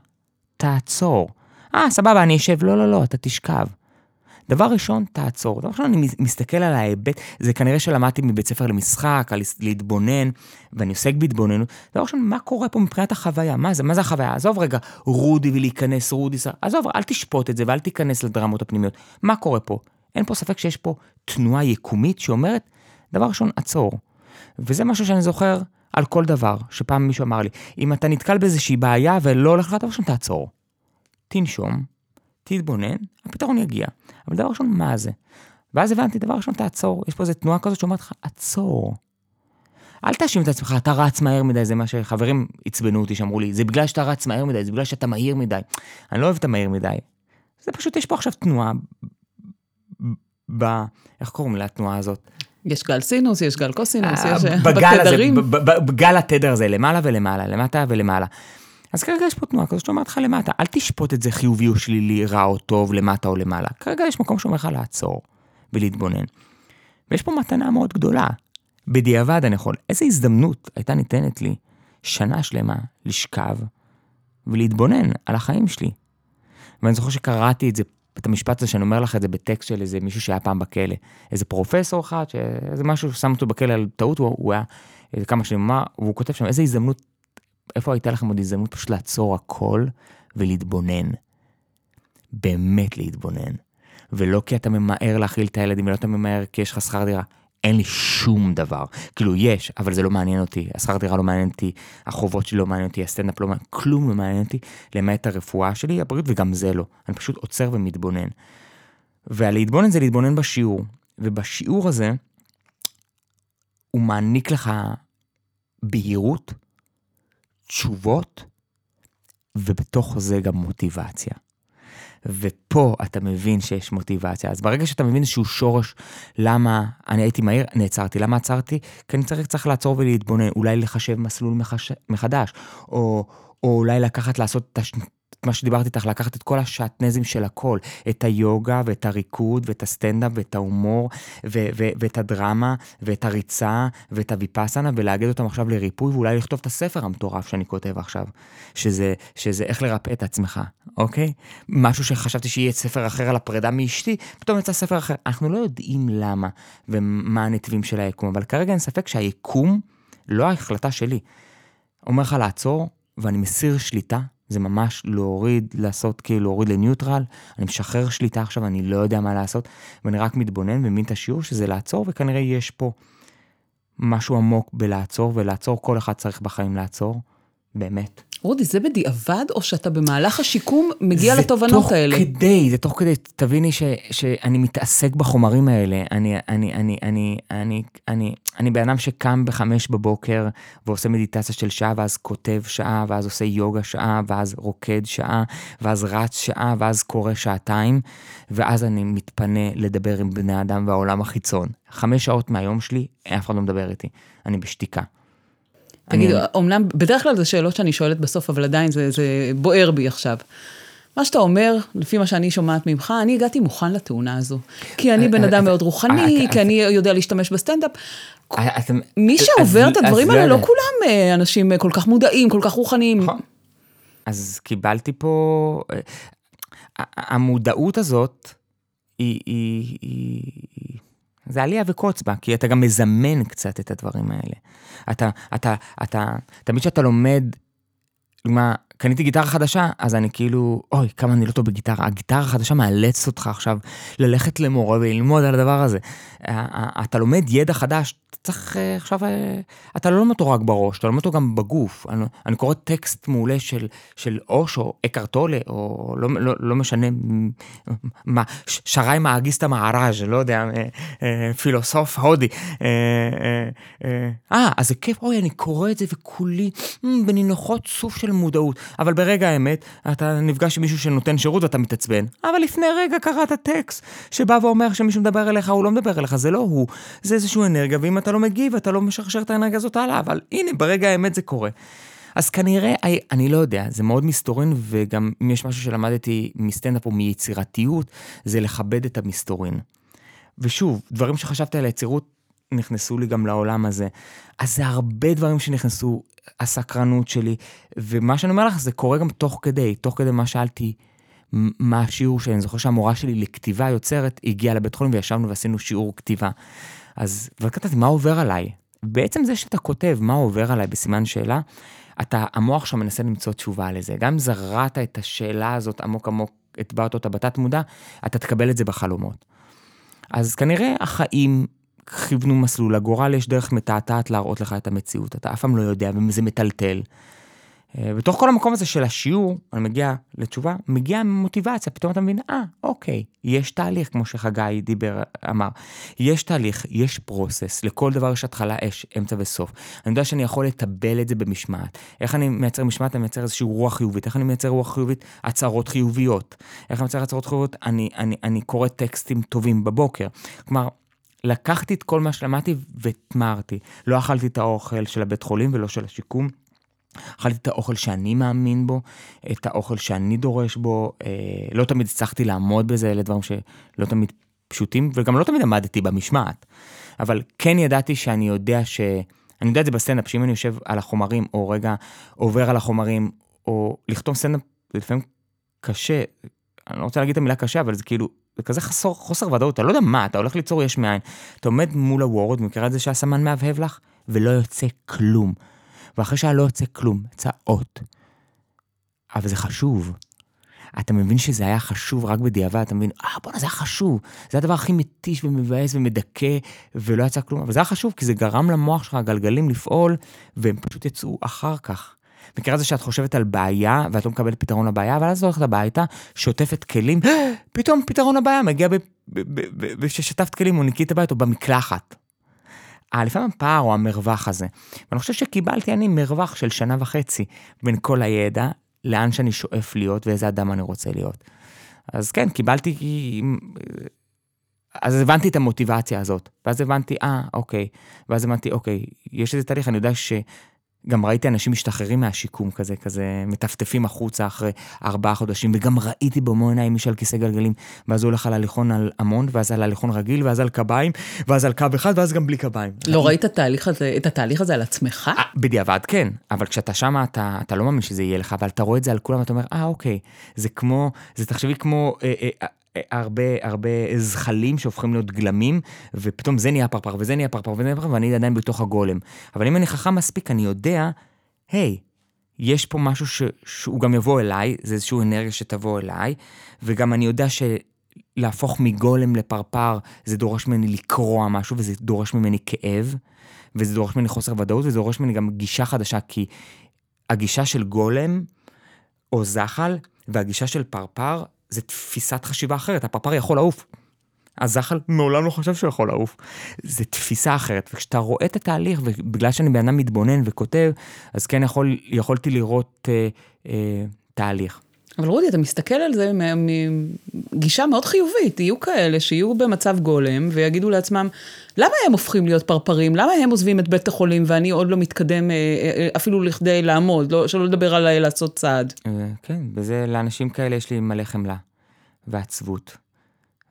Speaker 2: תעצור. אה, סבבה, אני אשב. לא, לא, לא, אתה תשכב. דבר ראשון, תעצור. דבר ראשון, אני מסתכל על ההיבט, זה כנראה שלמדתי מבית ספר למשחק, על להתבונן, ואני עוסק בהתבוננות. דבר ראשון, מה קורה פה מבחינת החוויה? מה זה, מה זה החוויה? עזוב רגע, רודי ולהיכנס, רודי, עזוב, אל תשפוט את זה ואל תיכנס לדרמות הפנימיות. מה קורה פה? אין פה ספק שיש פה תנועה יקומית שאומרת, דבר ראשון, עצור. וזה משהו שאני זוכר על כל דבר, שפעם מישהו אמר לי, אם אתה נתקל באיזושהי בעיה ולא הולך לך, דבר ראשון, תעצור. תנשום, תתבונן, הפתרון יגיע. אבל דבר ראשון, מה זה? ואז הבנתי, דבר ראשון, תעצור. יש פה איזו תנועה כזאת שאומרת לך, עצור. אל תאשים את עצמך, אתה רץ מהר מדי, זה מה שחברים עצבנו אותי, שאמרו לי, זה בגלל שאתה רץ מהר מדי, זה בגלל שאתה מהיר מדי. אני לא אוהב את המהיר מדי. זה פשוט, יש פה עכשיו תנועה, ב... איך קוראים לתנועה הזאת?
Speaker 1: יש גל סינוס, יש גל קוסינוס, יש בתדרים.
Speaker 2: בגל התדר הזה, למעלה ולמעלה, למטה ולמעלה. אז כרגע יש פה תנועה כזאת שאומרת לך למטה, אל תשפוט את זה חיובי או שלילי, רע או טוב, למטה או למעלה. כרגע יש מקום שאומר לך לעצור ולהתבונן. ויש פה מתנה מאוד גדולה. בדיעבד אני יכול, איזה הזדמנות הייתה ניתנת לי שנה שלמה לשכב ולהתבונן על החיים שלי. ואני זוכר שקראתי את זה, את המשפט הזה שאני אומר לך את זה בטקסט של איזה מישהו שהיה פעם בכלא. איזה פרופסור אחד, איזה משהו ששם אותו בכלא על טעות, הוא, הוא היה כמה שנים, והוא כותב שם, איזה הזדמנות איפה הייתה לכם עוד הזדמנות פשוט לעצור הכל ולהתבונן. באמת להתבונן. ולא כי אתה ממהר להכיל את הילדים, ולא אתה ממהר כי יש לך שכר דירה. אין לי שום דבר. כאילו, יש, אבל זה לא מעניין אותי. השכר דירה לא מעניין אותי, החובות שלי לא מעניין אותי, הסטנדאפ לא מעניין, כלום לא מעניין אותי, למעט הרפואה שלי, הבריאות, וגם זה לא. אני פשוט עוצר ומתבונן. והלהתבונן זה להתבונן בשיעור. ובשיעור הזה, הוא מעניק לך בהירות תשובות, ובתוך זה גם מוטיבציה. ופה אתה מבין שיש מוטיבציה. אז ברגע שאתה מבין איזשהו שורש למה אני הייתי מהיר, נעצרתי. למה עצרתי? כי אני צריך, צריך לעצור ולהתבונן, אולי לחשב מסלול מחש... מחדש, או, או אולי לקחת לעשות את, הש... מה שדיברתי איתך, לקחת את כל השעטנזים של הכל, את היוגה ואת הריקוד ואת הסטנדאפ ואת ההומור ו- ו- ואת הדרמה ואת הריצה ואת הוויפאסנה ולאגד אותם עכשיו לריפוי ואולי לכתוב את הספר המטורף שאני כותב עכשיו, שזה, שזה איך לרפא את עצמך, אוקיי? משהו שחשבתי שיהיה ספר אחר על הפרידה מאשתי, פתאום יצא ספר אחר. אנחנו לא יודעים למה ומה הנתיבים של היקום, אבל כרגע אין ספק שהיקום, לא ההחלטה שלי, אומר לך לעצור, ואני מסיר שליטה זה ממש להוריד, לעשות כאילו להוריד לניוטרל, אני משחרר שליטה עכשיו, אני לא יודע מה לעשות, ואני רק מתבונן ומבין את השיעור שזה לעצור, וכנראה יש פה משהו עמוק בלעצור, ולעצור, כל אחד צריך בחיים לעצור, באמת.
Speaker 1: רודי, זה בדיעבד, או שאתה במהלך השיקום מגיע לתובנות האלה?
Speaker 2: זה תוך כדי, זה תוך כדי, תביני ש, שאני מתעסק בחומרים האלה. אני, אני, אני, אני, אני, אני, אני בן אדם שקם בחמש בבוקר ועושה מדיטציה של שעה, ואז כותב שעה, ואז עושה יוגה שעה, ואז רוקד שעה, ואז רץ שעה, ואז קורא שעתיים, ואז אני מתפנה לדבר עם בני אדם והעולם החיצון. חמש שעות מהיום שלי, אף אחד לא מדבר איתי, אני בשתיקה.
Speaker 1: תגיד. אומנם בדרך כלל זה שאלות שאני שואלת בסוף, אבל עדיין זה, זה בוער בי עכשיו. מה שאתה אומר, לפי מה שאני שומעת ממך, אני הגעתי מוכן לתאונה הזו. כי אני בן אדם מאוד רוחני, כי אני יודע להשתמש בסטנדאפ. מי שעובר את הדברים האלה, לא כולם אה, אנשים אה, כל כך מודעים, כל כך רוחניים. נכון.
Speaker 2: אז קיבלתי פה... אה, המודעות הזאת, היא... זה עלייה וקוץ בה, כי אתה גם מזמן קצת את הדברים האלה. אתה, אתה, אתה, תמיד כשאתה לומד, מה, קניתי גיטרה חדשה, אז אני כאילו, אוי, כמה אני לא טוב בגיטרה. הגיטרה החדשה מאלצת אותך עכשיו ללכת למורה וללמוד על הדבר הזה. אתה לומד ידע חדש, צריך אה, עכשיו, אה, אתה לא לומד אותו רק בראש, אתה לומד אותו גם בגוף. אני, אני קורא טקסט מעולה של, של אוש או אקרטולה, או לא, לא, לא משנה מה, שרי מאגיסטה מהראז', לא יודע, אה, פילוסוף הודי. אה, אז זה כיף, אוי, אני קורא את זה וכולי בנינוחות סוף של מודעות. אבל ברגע האמת, אתה נפגש עם מישהו שנותן שירות ואתה מתעצבן. אבל לפני רגע קראת טקסט שבא ואומר שמישהו מדבר אליך, הוא לא מדבר אליך, זה לא הוא, זה איזשהו אנרגיה, ואם אתה לא מגיב, אתה לא משרשר את האנרגיה הזאת הלאה, אבל הנה, ברגע האמת זה קורה. אז כנראה, אני לא יודע, זה מאוד מסתורין, וגם אם יש משהו שלמדתי מסטנדאפ או מיצירתיות, זה לכבד את המסתורין. ושוב, דברים שחשבתי על היצירות נכנסו לי גם לעולם הזה. אז זה הרבה דברים שנכנסו, הסקרנות שלי, ומה שאני אומר לך, זה קורה גם תוך כדי, תוך כדי מה שאלתי, מה השיעור שלי. אני זוכר שהמורה שלי לכתיבה יוצרת הגיעה לבית חולים וישבנו ועשינו שיעור כתיבה. אז כתבתי, מה עובר עליי? בעצם זה שאתה כותב מה עובר עליי בסימן שאלה, אתה, המוח שם מנסה למצוא תשובה לזה. גם אם זרעת את השאלה הזאת עמוק עמוק, הטבעת אותה בתת מודע, אתה תקבל את זה בחלומות. אז כנראה החיים כיוונו מסלול, לגורל יש דרך מתעתעת להראות לך את המציאות, אתה אף פעם לא יודע, וזה מטלטל. אה, בתוך כל המקום הזה של השיעור, אני מגיע לתשובה, מגיעה מוטיבציה, פתאום אתה מבין, אה, אוקיי, יש תהליך, כמו שחגי דיבר, אמר. יש תהליך, יש פרוסס, לכל דבר יש התחלה, יש אמצע וסוף. אני יודע שאני יכול לטבל את זה במשמעת. איך אני מייצר משמעת? אני מייצר איזושהי רוח חיובית. איך אני מייצר רוח חיובית? הצהרות חיוביות. איך אני מייצר הצהרות חיוביות? אני, אני, אני קורא טקסטים טובים בבוקר. כלומר, לקחתי את כל מה שלמדתי והטמרתי. לא אכלתי את האוכל של הבית חולים ולא של השיקום. אכלתי את האוכל שאני מאמין בו, את האוכל שאני דורש בו, אה, לא תמיד הצלחתי לעמוד בזה, אלה דברים שלא תמיד פשוטים, וגם לא תמיד עמדתי במשמעת. אבל כן ידעתי שאני יודע ש... אני יודע את זה בסטנדאפ, שאם אני יושב על החומרים, או רגע עובר על החומרים, או לכתוב סטנדאפ, זה לפעמים קשה, אני לא רוצה להגיד את המילה קשה, אבל זה כאילו, זה כזה חסור, חוסר ודאות, אתה לא יודע מה, אתה הולך ליצור יש מאין. אתה עומד מול ה Word, מכירה את זה שהסמן מהבהב לך, ולא יוצא כלום. ואחרי שהיה לא יוצא כלום, יצא אות. אבל זה חשוב. אתה מבין שזה היה חשוב רק בדיעבד, אתה מבין, אה, בואנה, זה היה חשוב. זה הדבר הכי מתיש ומבאס ומדכא, ולא יצא כלום. אבל זה היה חשוב, כי זה גרם למוח שלך, הגלגלים לפעול, והם פשוט יצאו אחר כך. מכירה זה שאת חושבת על בעיה, ואת לא מקבלת פתרון לבעיה, אבל אז הולכת הביתה, שוטפת כלים, פתאום פתרון לבעיה מגיע וששטפת כלים או ניקית הבית או במקלחת. אה, לפעמים הפער או המרווח הזה. ואני חושב שקיבלתי אני מרווח של שנה וחצי בין כל הידע, לאן שאני שואף להיות ואיזה אדם אני רוצה להיות. אז כן, קיבלתי, אז הבנתי את המוטיבציה הזאת, ואז הבנתי, אה, אוקיי, ואז הבנתי, אוקיי, יש איזה תהליך, אני יודע ש... גם ראיתי אנשים משתחררים מהשיקום כזה, כזה מטפטפים החוצה אחרי ארבעה חודשים, וגם ראיתי במו עיניים מישהו על כיסא גלגלים, ואז הוא הולך על הליכון על המון, ואז על הליכון רגיל, ואז על קביים, ואז על קו אחד, ואז גם בלי קביים.
Speaker 1: לא ראית את התהליך הזה, את התהליך הזה על עצמך?
Speaker 2: אה, בדיעבד כן, אבל כשאתה שמה, אתה, אתה לא מאמין שזה יהיה לך, אבל אתה רואה את זה על כולם, ואתה אומר, אה, אוקיי, זה כמו, זה תחשבי כמו... אה, אה, הרבה, הרבה זחלים שהופכים להיות גלמים, ופתאום זה נהיה פרפר, וזה נהיה פרפר, וזה נהיה פרפר, ואני עדיין בתוך הגולם. אבל אם אני חכם מספיק, אני יודע, היי, יש פה משהו ש, שהוא גם יבוא אליי, זה איזושהי אנרגיה שתבוא אליי, וגם אני יודע שלהפוך מגולם לפרפר, זה דורש ממני לקרוע משהו, וזה דורש ממני כאב, וזה דורש ממני חוסר ודאות, וזה דורש ממני גם גישה חדשה, כי הגישה של גולם, או זחל, והגישה של פרפר, זה תפיסת חשיבה אחרת, הפרפר יכול לעוף. הזחל מעולם לא חושב שהוא יכול לעוף. זה תפיסה אחרת, וכשאתה רואה את התהליך, ובגלל שאני בן אדם מתבונן וכותב, אז כן יכול, יכולתי לראות אה, אה, תהליך.
Speaker 1: אבל רודי, אתה מסתכל על זה מגישה מאוד חיובית. יהיו כאלה שיהיו במצב גולם ויגידו לעצמם, למה הם הופכים להיות פרפרים? למה הם עוזבים את בית החולים ואני עוד לא מתקדם אה, אה, אפילו לכדי לעמוד, לא, שלא לדבר על לעשות צעד?
Speaker 2: כן, וזה, לאנשים כאלה יש לי מלא חמלה ועצבות.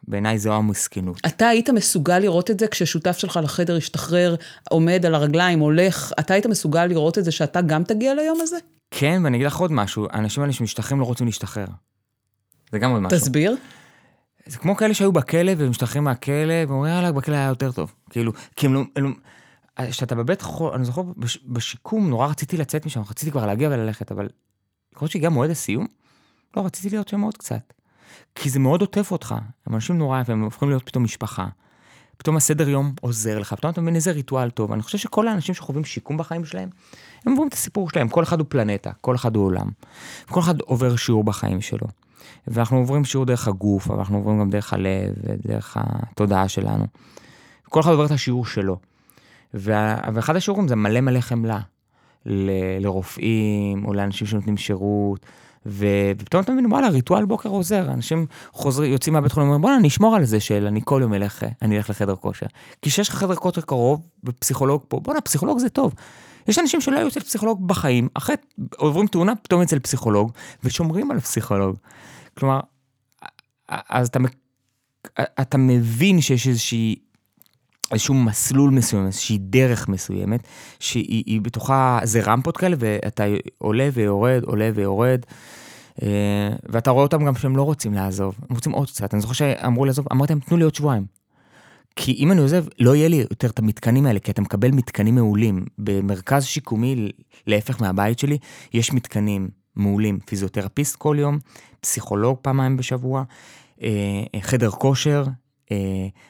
Speaker 2: בעיניי זו המסכנות.
Speaker 1: אתה היית מסוגל לראות את זה כששותף שלך לחדר השתחרר, עומד על הרגליים, הולך, אתה היית מסוגל לראות את זה שאתה גם תגיע ליום הזה?
Speaker 2: כן, ואני אגיד לך עוד משהו, האנשים האלה שמשתחררים לא רוצים להשתחרר. זה גם עוד משהו.
Speaker 1: תסביר.
Speaker 2: זה כמו כאלה שהיו בכלא ומשתחררים מהכלא, ואומרים, יאללה, בכלא היה יותר טוב. כאילו, כי הם לא... כשאתה בבית חול, אני זוכר בשיקום, נורא רציתי לצאת משם, רציתי כבר להגיע וללכת, אבל יכול להיות שהגיע מועד הסיום, לא, רציתי להיות שם עוד קצת. כי זה מאוד עוטף אותך, הם אנשים נורא יפים, הם הופכים להיות פתאום משפחה. פתאום הסדר יום עוזר לך, פתאום אתה מבין איזה ריטואל טוב. אני חושב שכל האנשים שחווים שיקום בחיים שלהם, הם עוברים את הסיפור שלהם, כל אחד הוא פלנטה, כל אחד הוא עולם. כל אחד עובר שיעור בחיים שלו. ואנחנו עוברים שיעור דרך הגוף, אבל אנחנו עוברים גם דרך הלב ודרך התודעה שלנו. כל אחד עובר את השיעור שלו. ואחד השיעורים זה מלא מלא חמלה. ל... לרופאים או לאנשים שנותנים שירות. ופתאום אתה מבין, וואלה, ריטואל בוקר עוזר, אנשים חוזרים, יוצאים מהבית חולים, אומרים, בואנה, אני אשמור על זה של אני כל יום אלך, אני אלך לחדר כושר. כי כשיש לך חדר כושר קרוב, ופסיכולוג פה, בואנה, פסיכולוג זה טוב. יש אנשים שלא היו אצל פסיכולוג בחיים, אחרי עוברים תאונה, פתאום אצל פסיכולוג, ושומרים על הפסיכולוג. כלומר, אז אתה, אתה מבין שיש איזושהי, איזשהו מסלול מסוים, איזושהי דרך מסוימת, שהיא בתוכה, זה רמפות כאלה, ואתה עולה ויורד, עולה ויורד. אה, ואתה רואה אותם גם שהם לא רוצים לעזוב, הם רוצים עוד קצת. אני זוכר שאמרו לעזוב, אמרתי להם, תנו לי עוד שבועיים. כי אם אני עוזב, לא יהיה לי יותר את המתקנים האלה, כי אתה מקבל מתקנים מעולים. במרכז שיקומי, להפך מהבית שלי, יש מתקנים מעולים. פיזיותרפיסט כל יום, פסיכולוג פעמיים בשבוע, אה, חדר כושר,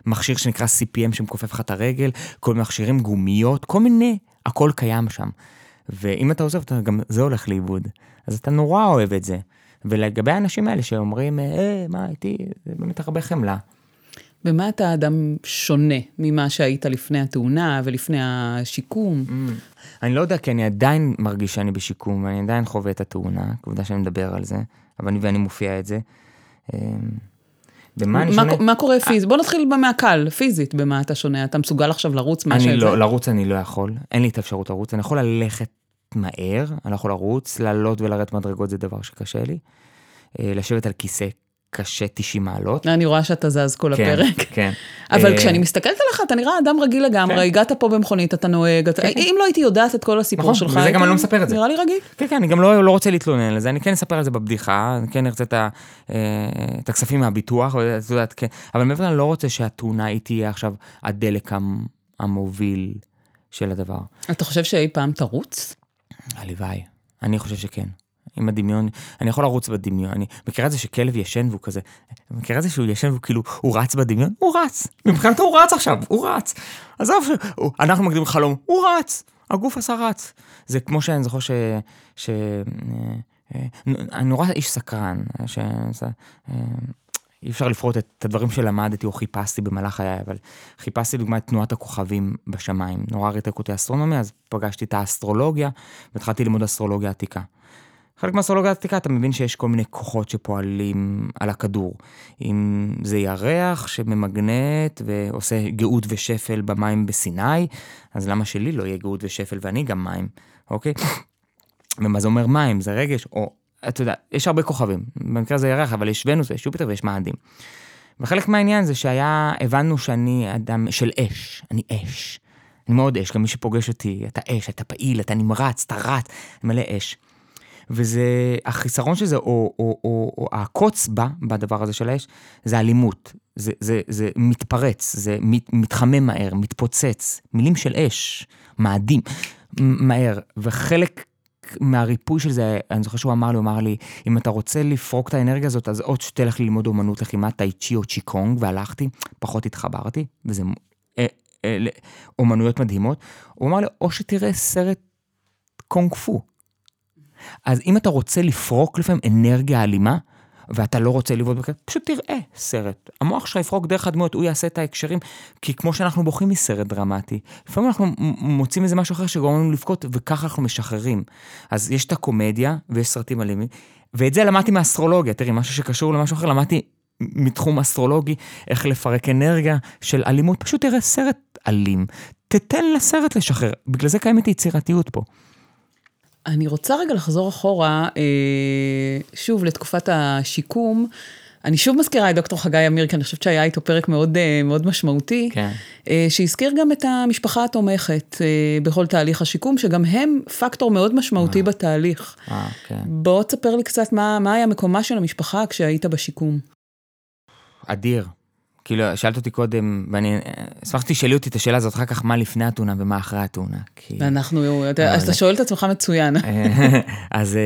Speaker 2: מכשיר שנקרא CPM שמכופף לך את הרגל, כל מכשירים, גומיות, כל מיני, הכל קיים שם. ואם אתה עוזב, אתה גם זה הולך לאיבוד. אז אתה נורא אוהב את זה. ולגבי האנשים האלה שאומרים, אה, מה איתי, זה באמת הרבה חמלה.
Speaker 1: במה אתה אדם שונה ממה שהיית לפני התאונה ולפני השיקום? Mm.
Speaker 2: אני לא יודע, כי אני עדיין מרגיש שאני בשיקום, ואני עדיין חווה את התאונה, עובדה שאני מדבר על זה, אבל אני ואני מופיע את זה.
Speaker 1: במה אני שונה? מה קורה פיזית? בוא נתחיל מהקל, פיזית, במה אתה שונה? אתה מסוגל עכשיו לרוץ מה
Speaker 2: שזה? לא, לרוץ אני לא יכול, אין לי את האפשרות לרוץ, אני יכול ללכת מהר, אני לא יכול לרוץ, לעלות ולרדת מדרגות זה דבר שקשה לי. אה, לשבת על כיסא קשה 90 מעלות.
Speaker 1: אני רואה שאתה זז כל
Speaker 2: כן,
Speaker 1: הפרק.
Speaker 2: כן.
Speaker 1: אבל uh, כשאני מסתכלת עליך, אתה נראה אדם רגיל לגמרי, כן. הגעת פה במכונית, אתה נוהג, אתה... כן. אם לא הייתי יודעת את כל הסיפור
Speaker 2: נכון,
Speaker 1: שלך,
Speaker 2: וזה גם אני לא מספר את זה.
Speaker 1: נראה לי רגיל.
Speaker 2: כן, כן, אני גם לא, לא רוצה להתלונן על זה, אני כן אספר על זה בבדיחה, אני כן ארצה את, ה, אה, את הכספים מהביטוח, ואת יודעת, כן, אבל מעבר אני לא רוצה שהתאונה היא תהיה עכשיו הדלק המוביל של הדבר.
Speaker 1: אתה חושב שאי פעם תרוץ?
Speaker 2: הלוואי, אני חושב שכן. עם הדמיון, אני יכול לרוץ בדמיון, אני מכירה את זה שכלב ישן והוא כזה, מכירה את זה שהוא ישן והוא כאילו, הוא רץ בדמיון? הוא רץ, מבחינתו הוא רץ עכשיו, הוא רץ. עזוב, אנחנו מגדירים חלום, הוא רץ, הגוף עשה רץ. זה כמו שאני זוכר ש... ש... אה, אה, אני נורא איש סקרן, ש... אה, אי אפשר לפרוט את הדברים שלמדתי או חיפשתי במהלך חיי, אבל חיפשתי לדוגמה את תנועת הכוכבים בשמיים. נורא ריתק אותי אסטרונומיה, אז פגשתי את האסטרולוגיה והתחלתי ללמוד אסטרולוגיה עתיקה. חלק מהאסטרולוגיה העתיקה אתה מבין שיש כל מיני כוחות שפועלים על הכדור. אם זה ירח שממגנט ועושה גאות ושפל במים בסיני, אז למה שלי לא יהיה גאות ושפל ואני גם מים, אוקיי? ומה זה אומר מים? זה רגש, או, אתה יודע, יש הרבה כוכבים. במקרה זה ירח, אבל יש ונוס ויש יופיטר ויש מאדים. וחלק מהעניין זה שהיה, הבנו שאני אדם של אש, אני אש. אני מאוד אש, גם מי שפוגש אותי, אתה אש, אתה פעיל, אתה נמרץ, אתה רץ, מלא אש. וזה, החיסרון של זה, או, או, או, או הקוץ בה, בדבר הזה של האש, זה אלימות. זה, זה, זה מתפרץ, זה מת, מתחמם מהר, מתפוצץ. מילים של אש, מאדים, מהר. וחלק מהריפוי של זה, אני זוכר שהוא אמר לי, הוא אמר לי, אם אתה רוצה לפרוק את האנרגיה הזאת, אז עוד שתלך ללמוד אומנות לחימה, טאי צ'י או צ'יקונג, והלכתי, פחות התחברתי, וזה אה, אה, אומנויות מדהימות. הוא אמר לי, או שתראה סרט קונג פו. אז אם אתה רוצה לפרוק לפעמים אנרגיה אלימה, ואתה לא רוצה לבעוט בכלל, פשוט תראה סרט. המוח שלך יפרוק דרך הדמות, הוא יעשה את ההקשרים, כי כמו שאנחנו בוכים מסרט דרמטי, לפעמים אנחנו מוצאים איזה משהו אחר שגורם לנו לבכות, וככה אנחנו משחררים. אז יש את הקומדיה, ויש סרטים אלימים, ואת זה למדתי מאסטרולוגיה, תראי, משהו שקשור למשהו אחר, למדתי מתחום אסטרולוגי, איך לפרק אנרגיה של אלימות, פשוט תראה סרט אלים, תתן לסרט לשחרר, בגלל זה קיימת יצירתיות פה.
Speaker 1: אני רוצה רגע לחזור אחורה, אה, שוב, לתקופת השיקום. אני שוב מזכירה את דוקטור חגי אמיר, כי אני חושבת שהיה איתו פרק מאוד, אה, מאוד משמעותי,
Speaker 2: כן.
Speaker 1: אה, שהזכיר גם את המשפחה התומכת בכל תהליך השיקום, שגם הם פקטור מאוד משמעותי אה. בתהליך.
Speaker 2: אה, כן.
Speaker 1: בוא תספר לי קצת מה, מה היה מקומה של המשפחה כשהיית בשיקום.
Speaker 2: אדיר. כאילו, שאלת אותי קודם, ואני אשמח שתשאלי אותי את השאלה הזאת אחר כך, מה לפני התאונה ומה אחרי התאונה.
Speaker 1: כי... ואנחנו, אתה, אז אתה שואל את עצמך מצוין.
Speaker 2: אז... אה,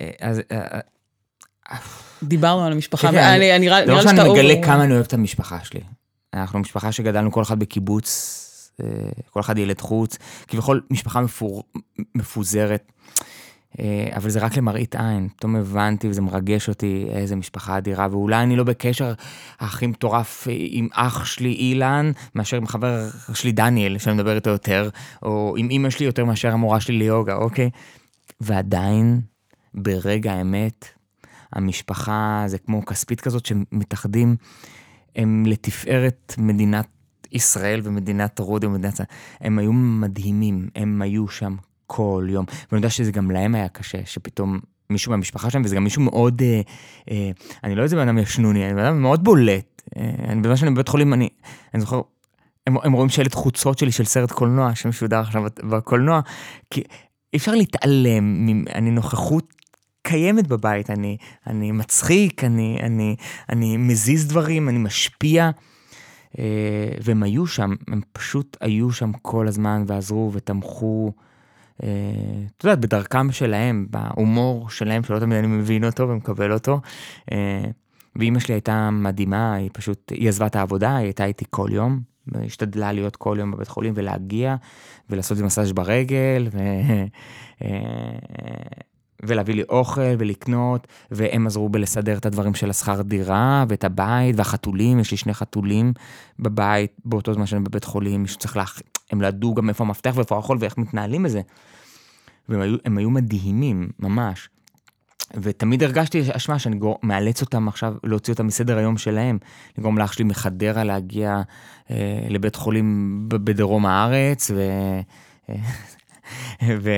Speaker 2: אה, אז
Speaker 1: דיברנו על המשפחה,
Speaker 2: כן, כן, נראה לי שאתה... אני מגלה כמה אני אוהב את המשפחה שלי. אנחנו משפחה שגדלנו כל אחד בקיבוץ, אה, כל אחד ילד חוץ, כביכול משפחה מפוזרת. אה, אבל זה רק למראית עין, פתאום הבנתי וזה מרגש אותי איזה משפחה אדירה, ואולי אני לא בקשר הכי מטורף עם אח שלי אילן, מאשר עם חבר שלי דניאל, שאני מדבר איתו יותר, או עם אימא שלי יותר מאשר המורה שלי ליוגה, אוקיי? ועדיין, ברגע האמת, המשפחה זה כמו כספית כזאת שמתאחדים, הם לתפארת מדינת ישראל ומדינת רודי ומדינת... הם היו מדהימים, הם היו שם כל יום. ואני יודע שזה גם להם היה קשה, שפתאום מישהו מהמשפחה שם, וזה גם מישהו מאוד, אה, אה, אני לא איזה בן אדם ישנוני, אני בן אדם מאוד בולט. אה, אני בזמן שאני בבית חולים, אני, אני זוכר, הם, הם רואים שלט חוצות שלי של סרט קולנוע שמשודר עכשיו בקולנוע, כי אי אפשר להתעלם, אני נוכחות קיימת בבית, אני, אני מצחיק, אני, אני, אני מזיז דברים, אני משפיע. אה, והם היו שם, הם פשוט היו שם כל הזמן ועזרו ותמכו. אה, את יודעת, בדרכם שלהם, בהומור שלהם, שלא תמיד אני מבין אותו ומקבל אותו. אה, ואימא שלי הייתה מדהימה, היא פשוט, היא עזבה את העבודה, היא הייתה איתי כל יום, והשתדלה להיות כל יום בבית חולים ולהגיע, ולעשות לי מסאז' ברגל, ו... אה, ולהביא לי אוכל ולקנות, והם עזרו בלסדר את הדברים של השכר דירה, ואת הבית, והחתולים, יש לי שני חתולים בבית, באותו זמן שאני בבית חולים, מישהו צריך להכ... הם ידעו גם איפה המפתח ואיפה האכול ואיך מתנהלים בזה. והם היו, היו מדהימים, ממש. ותמיד הרגשתי אשמה שאני גור, מאלץ אותם עכשיו להוציא אותם מסדר היום שלהם, לגרום לאח שלי מחדרה להגיע אה, לבית חולים בדרום הארץ, ו... אה, ו...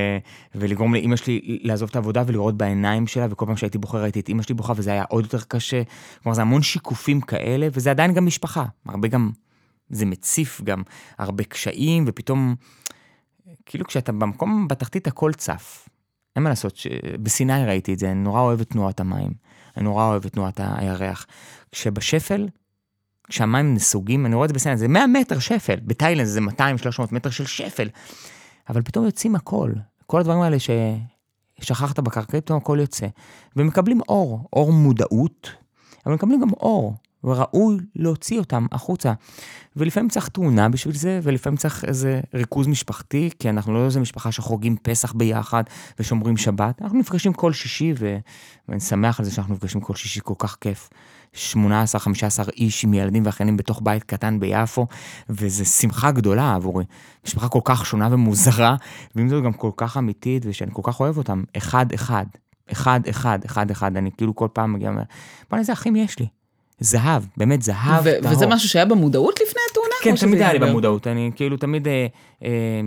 Speaker 2: ולגרום לאימא שלי לעזוב את העבודה ולראות בעיניים שלה, וכל פעם שהייתי בוחר ראיתי את אימא שלי בוכה, וזה היה עוד יותר קשה. כלומר, זה המון שיקופים כאלה, וזה עדיין גם משפחה. הרבה גם, זה מציף גם הרבה קשיים, ופתאום, כאילו כשאתה במקום בתחתית הכל צף. אין מה לעשות, ש... בסיני ראיתי את זה, אני נורא אוהב את תנועת המים. אני נורא אוהב את תנועת הירח. כשבשפל, כשהמים נסוגים, אני רואה את זה בסיני, זה 100 מטר שפל, בתאילנד זה 200-300 מטר של שפל. אבל פתאום יוצאים הכל. כל הדברים האלה ששכחת בקרקע, פתאום הכל יוצא. ומקבלים אור, אור מודעות, אבל מקבלים גם אור, וראוי להוציא אותם החוצה. ולפעמים צריך תאונה בשביל זה, ולפעמים צריך איזה ריכוז משפחתי, כי אנחנו לא איזה משפחה שחוגגים פסח ביחד ושומרים שבת. אנחנו נפגשים כל שישי, ו... ואני שמח על זה שאנחנו נפגשים כל שישי, כל כך כיף 18-15 איש עם ילדים ואחיינים בתוך בית קטן ביפו, וזו שמחה גדולה עבורי. משפחה כל כך שונה ומוזרה, ועם זאת גם כל כך אמיתית, ושאני כל כך אוהב אותם, אחד-אחד, אחד-אחד, אחד-אחד, אני כאילו כל פעם מגיע ואומר, בוא'נה, איזה אחים יש לי. זהב, באמת זהב
Speaker 1: טהור. וזה משהו שהיה במודעות לפני התאונה?
Speaker 2: כן, תמיד היה לי במודעות, אני כאילו תמיד... אה, אה,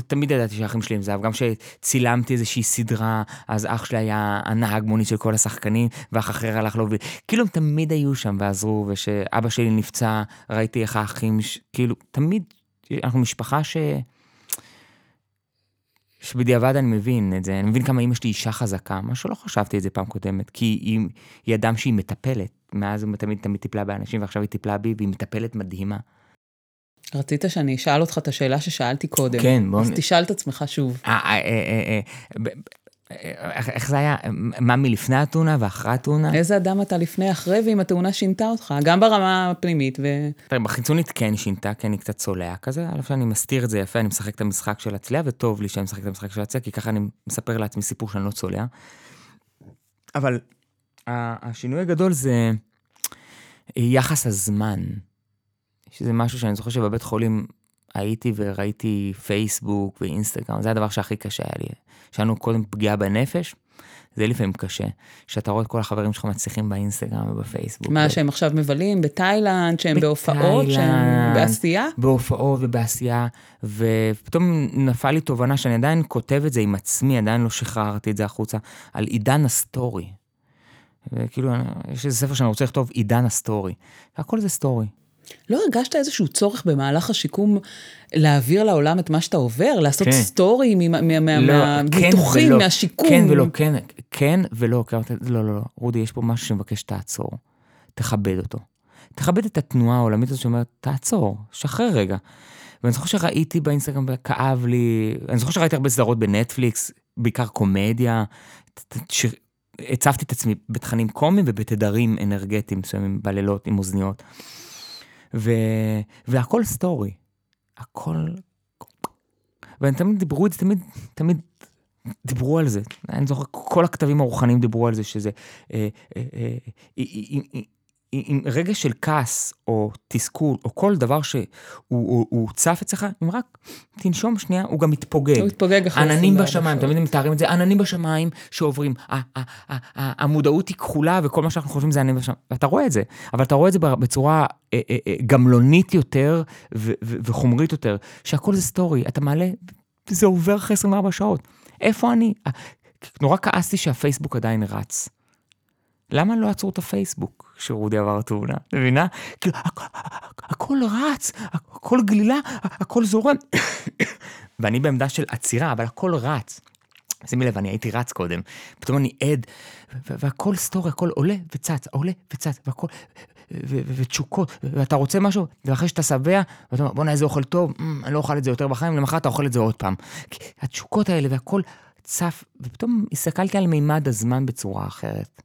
Speaker 2: תמיד ידעתי שהאחים שלי הם זהב, גם כשצילמתי איזושהי סדרה, אז אח שלי היה הנהג מונית של כל השחקנים, ואח אחר הלך להוביל. כאילו הם תמיד היו שם ועזרו, וכשאבא שלי נפצע, ראיתי איך האחים, ש... כאילו, תמיד, אנחנו משפחה ש... שבדיעבד אני מבין את זה, אני מבין כמה אמא שלי אישה חזקה, מה שלא חשבתי את זה פעם קודמת, כי היא, היא אדם שהיא מטפלת, מאז היא תמיד תמיד טיפלה באנשים, ועכשיו היא טיפלה בי, והיא מטפלת מדהימה.
Speaker 1: רצית שאני אשאל אותך את השאלה ששאלתי קודם.
Speaker 2: כן, בוא...
Speaker 1: אז תשאל את עצמך שוב.
Speaker 2: אה, איך זה היה? מה מלפני התאונה ואחרי התאונה?
Speaker 1: איזה אדם אתה לפני, אחרי, ואם התאונה שינתה אותך, גם ברמה הפנימית ו...
Speaker 2: תראה, בחיצונית כן שינתה, כי אני קצת צולע כזה, אלף שאני מסתיר את זה יפה, אני משחק את המשחק של הצליעה, וטוב לי שאני משחק את המשחק של הצליעה, כי ככה אני מספר לעצמי סיפור שאני לא צולע. אבל השינוי הגדול זה יחס הזמן. שזה משהו שאני זוכר שבבית חולים הייתי וראיתי פייסבוק ואינסטגרם, זה הדבר שהכי קשה היה לי. יש לנו קודם פגיעה בנפש, זה לפעמים קשה, שאתה רואה את כל החברים שלך מצליחים באינסטגרם ובפייסבוק.
Speaker 1: מה, ו... שהם עכשיו מבלים בתאילנד, שהם בהופעות, שהם בעשייה?
Speaker 2: בהופעות ובעשייה, ופתאום נפל לי תובנה שאני עדיין כותב את זה עם עצמי, עדיין לא שחררתי את זה החוצה, על עידן ה story. וכאילו, יש איזה ספר שאני רוצה לכתוב, עידן ה story. והכל זה story.
Speaker 1: לא הרגשת איזשהו צורך במהלך השיקום להעביר לעולם את מה שאתה עובר? לעשות כן. story מהביטוחים, לא, כן מהשיקום?
Speaker 2: כן ולא, כן, כן ולא, כן, לא, לא, לא, רודי, יש פה משהו שמבקש שתעצור. תכבד אותו. תכבד את התנועה העולמית הזאת שאומרת, תעצור, שחרר רגע. ואני זוכר שראיתי באינסטגרם, כאב לי, אני זוכר שראיתי הרבה סדרות בנטפליקס, בעיקר קומדיה, הצפתי את עצמי בתכנים קומיים ובתדרים אנרגטיים מסוימים בלילות עם אוזניות. ו... והכל סטורי. הכל... והם תמיד דיברו את זה, תמיד, תמיד דיברו על זה. אני זוכר, כל הכתבים הרוחניים דיברו על זה, שזה... אה, אה, אה, עם רגע של כעס או תסכול או כל דבר שהוא הוא, הוא צף אצלך, אם רק תנשום שנייה, הוא גם מתפוגג.
Speaker 1: הוא מתפוגג אחרי
Speaker 2: עננים בשמיים, תמיד מתארים את זה, עננים בשמיים שעוברים. המודעות היא כחולה וכל מה שאנחנו חושבים זה עננים בשמיים. ואתה רואה את זה, אבל אתה רואה את זה בצורה אה, אה, אה, גמלונית יותר וחומרית יותר, שהכל זה סטורי, אתה מעלה, זה עובר אחרי 24 שעות. איפה אני? נורא כעסתי שהפייסבוק עדיין רץ. למה לא עצרו את הפייסבוק כשרודי עבר תאונה? מבינה? כאילו, הכל רץ, הכל גלילה, הכל זורם. ואני בעמדה של עצירה, אבל הכל רץ. שימי לב, אני הייתי רץ קודם, פתאום אני עד, והכל סטורי, הכל עולה וצץ, עולה וצץ, והכל, ותשוקות, ואתה רוצה משהו, ואחרי שאתה שבע, ואתה אומר, בואנה איזה אוכל טוב, אני לא אוכל את זה יותר בחיים, למחרת אתה אוכל את זה עוד פעם. התשוקות האלה והכל צף, ופתאום הסתכלתי על מימד הזמן בצורה אחרת.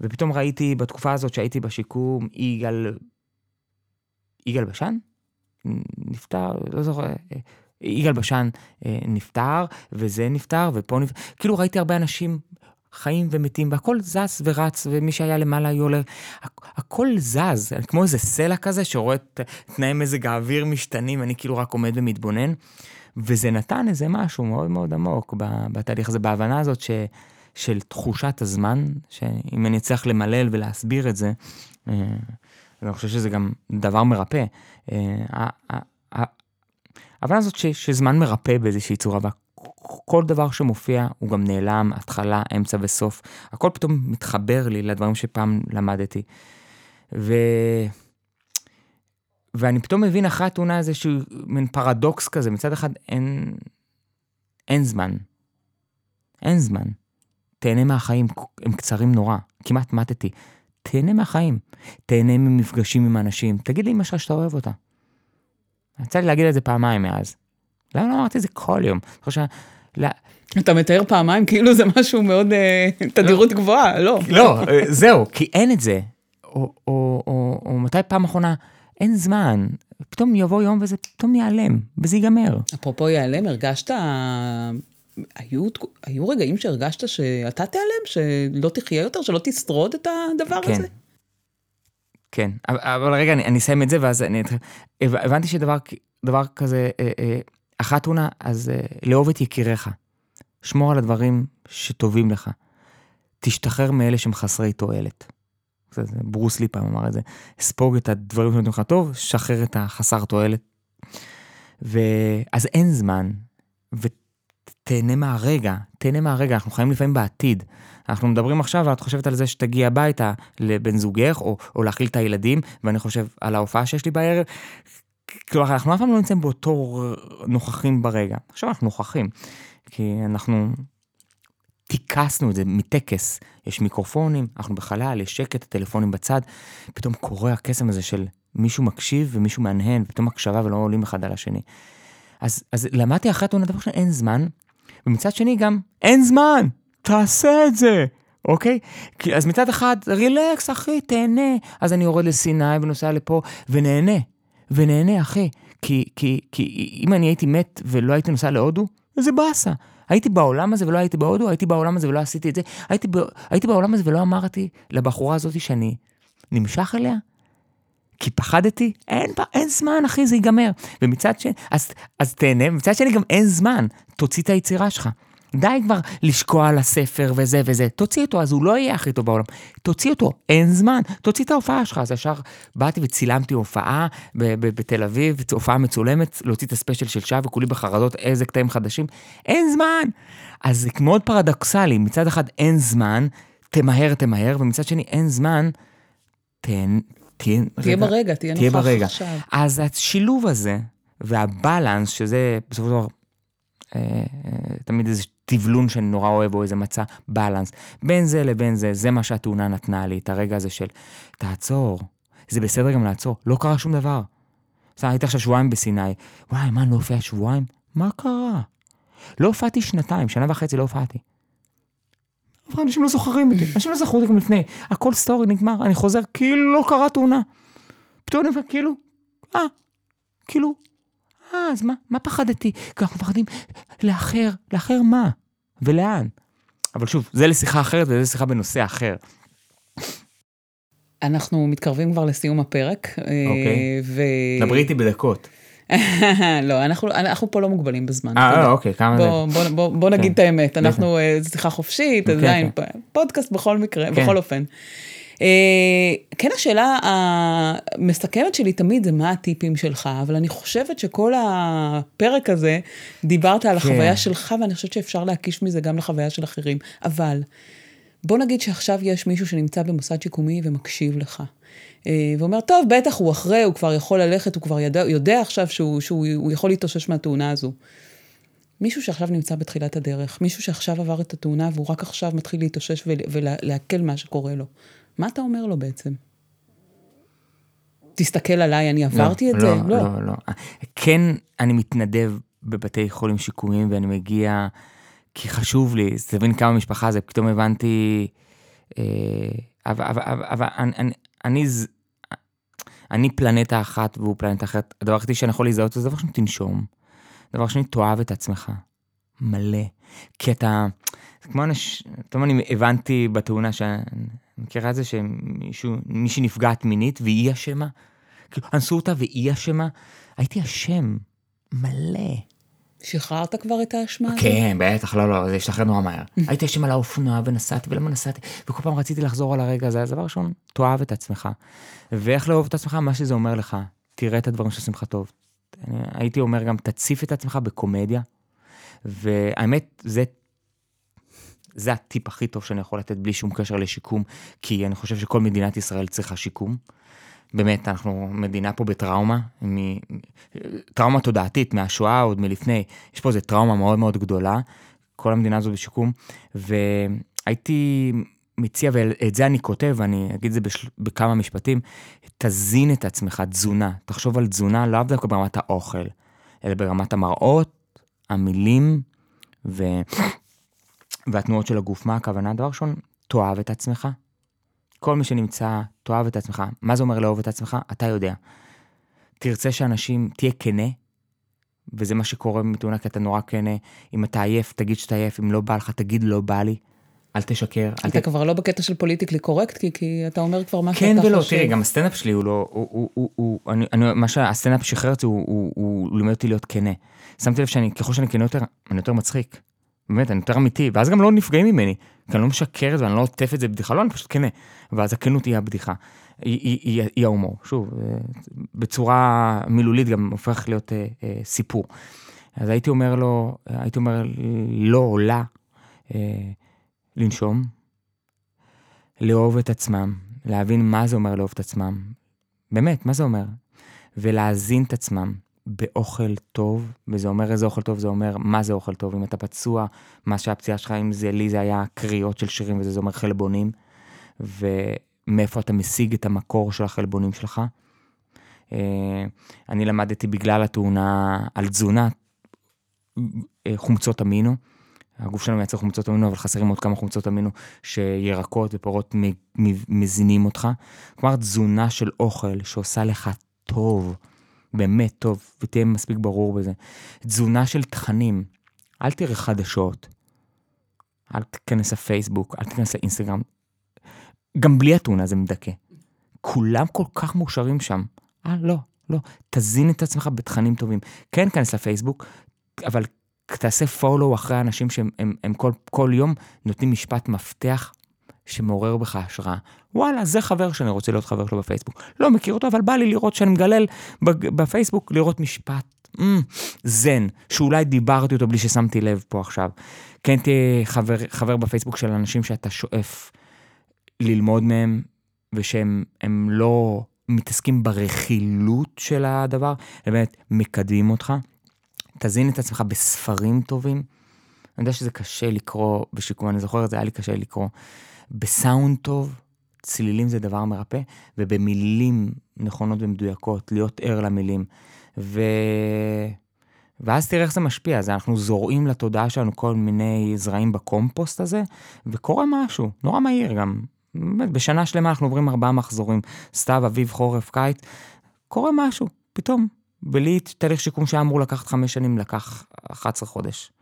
Speaker 2: ופתאום ראיתי בתקופה הזאת שהייתי בשיקום, יגאל, יגאל בשן? נפטר, לא זוכר, יגאל בשן אה, נפטר, וזה נפטר, ופה נפטר, כאילו ראיתי הרבה אנשים חיים ומתים, והכל זז ורץ, ומי שהיה למעלה היו עולה, הכל זז, כמו איזה סלע כזה שרואה את תנאי מזג האוויר משתנים, אני כאילו רק עומד ומתבונן, וזה נתן איזה משהו מאוד מאוד עמוק בתהליך הזה, בהבנה הזאת ש... של תחושת הזמן, שאם אני אצליח למלל ולהסביר את זה, אה, אני חושב שזה גם דבר מרפא. אה, ההבנה הזאת ש, שזמן מרפא באיזושהי צורה, וכל דבר שמופיע הוא גם נעלם, התחלה, אמצע וסוף. הכל פתאום מתחבר לי לדברים שפעם למדתי. ו... ואני פתאום מבין אחרי התאונה איזשהו מין פרדוקס כזה, מצד אחד אין, אין זמן. אין זמן. תהנה מהחיים, הם קצרים נורא, כמעט מתתי. תהנה מהחיים, תהנה ממפגשים עם אנשים, תגיד לאמא שלך שאתה אוהב אותה. יצא לי להגיד את זה פעמיים מאז. למה לא אמרתי את זה כל יום? חושב, לא...
Speaker 1: אתה מתאר פעמיים כאילו זה משהו מאוד אה, תדירות לא, גבוהה, לא.
Speaker 2: לא, אה, זהו, כי אין את זה. או, או, או, או מתי פעם אחרונה, אין זמן, פתאום יבוא יום וזה פתאום ייעלם, וזה ייגמר.
Speaker 1: אפרופו ייעלם, הרגשת היו, היו רגעים שהרגשת שאתה תיעלם, שלא תחיה יותר, שלא תשרוד את הדבר
Speaker 2: כן.
Speaker 1: הזה?
Speaker 2: כן, אבל, רגע, אני, אני אסיים את זה, ואז אני אתחיל. הבנתי שדבר דבר כזה, אה, אה, אחת תאונה, אז אה, לאהוב את יקיריך. שמור על הדברים שטובים לך. תשתחרר מאלה שהם חסרי תועלת. ברוס לי פעם אמר את זה, ספוג את הדברים שנותנים לך טוב, שחרר את החסר תועלת. ואז אין זמן, ותהנה מהרגע, תהנה מהרגע, אנחנו חיים לפעמים בעתיד. אנחנו מדברים עכשיו, ואת חושבת על זה שתגיע הביתה לבן זוגך, או, או להאכיל את הילדים, ואני חושב על ההופעה שיש לי בערב. כלומר, אנחנו אף פעם לא נמצאים באותו נוכחים ברגע. עכשיו אנחנו נוכחים, כי אנחנו טיכסנו את זה מטקס. יש מיקרופונים, אנחנו בחלל, יש שקט, הטלפונים בצד, פתאום קורה הקסם הזה של מישהו מקשיב ומישהו מהנהן, פתאום הקשבה ולא עולים אחד על השני. אז, אז למדתי אחרי התאונה דבר ראשון, אין זמן, ומצד שני גם, אין זמן, תעשה את זה, אוקיי? כי, אז מצד אחד, רילקס, אחי, תהנה. אז אני יורד לסיני ונוסע לפה, ונהנה, ונהנה, אחי. כי, כי, כי אם אני הייתי מת ולא הייתי נוסע להודו, זה באסה. הייתי בעולם הזה ולא הייתי בהודו, הייתי בעולם הזה ולא עשיתי את זה, הייתי, ב, הייתי בעולם הזה ולא אמרתי לבחורה הזאת שאני נמשך אליה, כי פחדתי, אין, אין זמן, אחי, זה ייגמר. ומצד שני, אז, אז תהנה, ומצד שני גם אין זמן, תוציא את היצירה שלך. די כבר לשקוע על הספר וזה וזה, תוציא אותו, אז הוא לא יהיה הכי טוב בעולם. תוציא אותו, אין זמן, תוציא את ההופעה שלך. אז ישר באתי וצילמתי הופעה בתל אביב, הופעה מצולמת, להוציא את הספיישל של שעה וכולי בחרדות איזה קטעים חדשים, אין זמן. אז זה מאוד פרדוקסלי, מצד אחד אין זמן, תמהר תמהר, ומצד שני אין זמן, תן, תהיה,
Speaker 1: תהיה רגע, ברגע, תהיה, נוכח ברגע. עכשיו.
Speaker 2: אז השילוב הזה, והבלנס, שזה בסופו של דבר, אה, אה, תמיד איזה טבלון שאני נורא אוהב, או איזה מצע, בלנס. בין זה לבין זה, זה מה שהתאונה נתנה לי, את הרגע הזה של, תעצור, זה בסדר גם לעצור, לא קרה שום דבר. בסדר, הייתי עכשיו שבועיים בסיני, וואי, מה, לא הופיע שבועיים? מה קרה? לא הופעתי שנתיים, שנה וחצי לא הופעתי. אנשים לא זוכרים אותי, אנשים לא זכרו אותי גם לפני, הכל סטורי נגמר, אני חוזר, כאילו לא קרה תאונה. פתאום אני אומר, כאילו, אה, כאילו, אה, אז מה, מה פחדתי? כי אנחנו מפחדים לאחר, לאחר מה? ולאן? אבל שוב, זה לשיחה אחרת וזה שיחה בנושא אחר.
Speaker 1: אנחנו מתקרבים כבר לסיום הפרק.
Speaker 2: אוקיי. ו... דברי איתי בדקות.
Speaker 1: לא, אנחנו, אנחנו פה לא מוגבלים בזמן.
Speaker 2: אה, אוקיי, כמה
Speaker 1: זה? בוא, בוא, בוא, בוא נגיד כן. את האמת, אנחנו אה, שיחה חופשית, כן, עדיין, כן. פודקאסט בכל מקרה, כן. בכל אופן. אה, כן, השאלה המסכמת שלי תמיד זה מה הטיפים שלך, אבל אני חושבת שכל הפרק הזה, דיברת על כן. החוויה שלך, ואני חושבת שאפשר להקיש מזה גם לחוויה של אחרים. אבל, בוא נגיד שעכשיו יש מישהו שנמצא במוסד שיקומי ומקשיב לך. אה, ואומר, טוב, בטח הוא אחרי, הוא כבר יכול ללכת, הוא כבר יודע, יודע עכשיו שהוא, שהוא יכול להתאושש מהתאונה הזו. מישהו שעכשיו נמצא בתחילת הדרך, מישהו שעכשיו עבר את התאונה והוא רק עכשיו מתחיל להתאושש ולעכל מה שקורה לו. מה אתה אומר לו בעצם? תסתכל עליי, אני עברתי
Speaker 2: לא,
Speaker 1: את
Speaker 2: לא,
Speaker 1: זה?
Speaker 2: לא, לא, לא. כן, אני מתנדב בבתי חולים שיקומיים ואני מגיע, כי חשוב לי, תבין כמה משפחה זה, פתאום הבנתי, אה, אבל, אבל, אבל, אבל אני, אני, אני, אני פלנטה אחת והוא פלנטה אחרת. הדבר היחידי שאני יכול להזדהות זה דבר ראשון, תנשום. דבר שני, תאהב את עצמך. מלא. כי אתה, זה כמו אנשים, פתאום אני הבנתי בתאונה שאני מכירה את זה שמישהו, מישהי נפגעת מינית והיא אשמה? כאילו, אנסו אותה והיא אשמה? הייתי אשם, מלא.
Speaker 1: שחררת כבר את האשמה הזאת?
Speaker 2: כן, בטח, לא, לא, זה השתחרר נורא מהר. הייתי אשם על האופנוע ונסעתי, ולמה נסעתי, וכל פעם רציתי לחזור על הרגע הזה, אז דבר ראשון, תאהב את עצמך. ואיך לאהוב את עצמך? מה שזה אומר לך, תראה את הדברים שעושים לך טוב. הייתי אומר גם, תציף את עצמך בקומדיה, והאמת, זה זה הטיפ הכי טוב שאני יכול לתת בלי שום קשר לשיקום, כי אני חושב שכל מדינת ישראל צריכה שיקום. באמת, אנחנו מדינה פה בטראומה, מ... טראומה תודעתית מהשואה, עוד מלפני. יש פה איזו טראומה מאוד מאוד גדולה, כל המדינה הזו בשיקום, והייתי מציע, ואת זה אני כותב, ואני אגיד את זה בשל... בכמה משפטים, תזין את עצמך, תזונה. תחשוב על תזונה לאו דווקא ברמת האוכל, אלא ברמת המראות, המילים, ו... והתנועות של הגוף. מה הכוונה? דבר ראשון, תאהב את עצמך. כל מי שנמצא, תאהב את עצמך. מה זה אומר לאהוב את עצמך? אתה יודע. תרצה שאנשים, תהיה כנה, וזה מה שקורה מתאונה, כי אתה נורא כנה. אם אתה עייף, תגיד שאתה עייף, אם לא בא לך, תגיד לא בא לי. אל תשקר.
Speaker 1: אתה ת... כבר לא בקטע של politically correct, כי, כי אתה אומר כבר מה
Speaker 2: כן שאתה ולא, חושב. כן ולא, תראי, גם הסטנדאפ שלי הוא לא, הוא, הוא, הוא, הוא אני, אני, מה שהסטנדאפ שחרר אותי, הוא, הוא, הוא לימד אותי להיות כנה. שמתי לב שאני, ככל שאני כנה יותר, אני יותר מצחיק. באמת, אני יותר אמיתי, ואז גם לא נפגעים ממני, כי אני לא משקר את זה, ואני לא עוטף את זה בבדיחה, לא, אני פשוט כנה. ואז הכנות היא הבדיחה, היא, היא, היא, היא ההומור. שוב, אה, בצורה מילולית גם הופך להיות אה, אה, סיפור. אז הייתי אומר לו, הייתי אומר לא או לה, אה, לנשום, לאהוב את עצמם, להבין מה זה אומר לאהוב את עצמם. באמת, מה זה אומר? ולהזין את עצמם באוכל טוב, וזה אומר איזה אוכל טוב, זה אומר מה זה אוכל טוב. אם אתה פצוע, מה שהפציעה שלך, אם זה לי, זה היה קריאות של שירים, וזה אומר חלבונים, ומאיפה אתה משיג את המקור של החלבונים שלך. אה, אני למדתי בגלל התאונה על תזונה, אה, חומצות אמינו. הגוף שלנו מייצר חומצות אמינו, אבל חסרים עוד כמה חומצות אמינו שירקות ופירות מזינים אותך. כלומר, תזונה של אוכל שעושה לך טוב, באמת טוב, ותהיה מספיק ברור בזה. תזונה של תכנים, אל תראה חדשות, אל תיכנס לפייסבוק, אל תיכנס לאינסטגרם. גם בלי התאונה זה מדכא. כולם כל כך מאושרים שם. אה, לא, לא. תזין את עצמך בתכנים טובים. כן, כנס לפייסבוק, אבל תעשה פולו אחרי אנשים שהם הם, הם כל, כל יום נותנים משפט מפתח שמעורר בך השראה. וואלה, זה חבר שאני רוצה להיות חבר שלו בפייסבוק. לא מכיר אותו, אבל בא לי לראות שאני מגלל בפייסבוק, לראות משפט mm, זן, שאולי דיברתי אותו בלי ששמתי לב פה עכשיו. כן תהיה חבר, חבר בפייסבוק של אנשים שאתה שואף ללמוד מהם, ושהם לא מתעסקים ברכילות של הדבר, הם באמת מקדמים אותך. תזין את עצמך בספרים טובים. אני יודע שזה קשה לקרוא בשיקום, אני זוכר את זה, היה לי קשה לקרוא. בסאונד טוב, צלילים זה דבר מרפא, ובמילים נכונות ומדויקות, להיות ער למילים. ו... ואז תראה איך זה משפיע, אז אנחנו זורעים לתודעה שלנו כל מיני זרעים בקומפוסט הזה, וקורה משהו, נורא מהיר גם. באמת, בשנה שלמה אנחנו עוברים ארבעה מחזורים, סתיו, אביב, חורף, קיץ, קורה משהו, פתאום בלי תהליך שיקום שהיה אמור לקחת חמש שנים, לקח 11 חודש.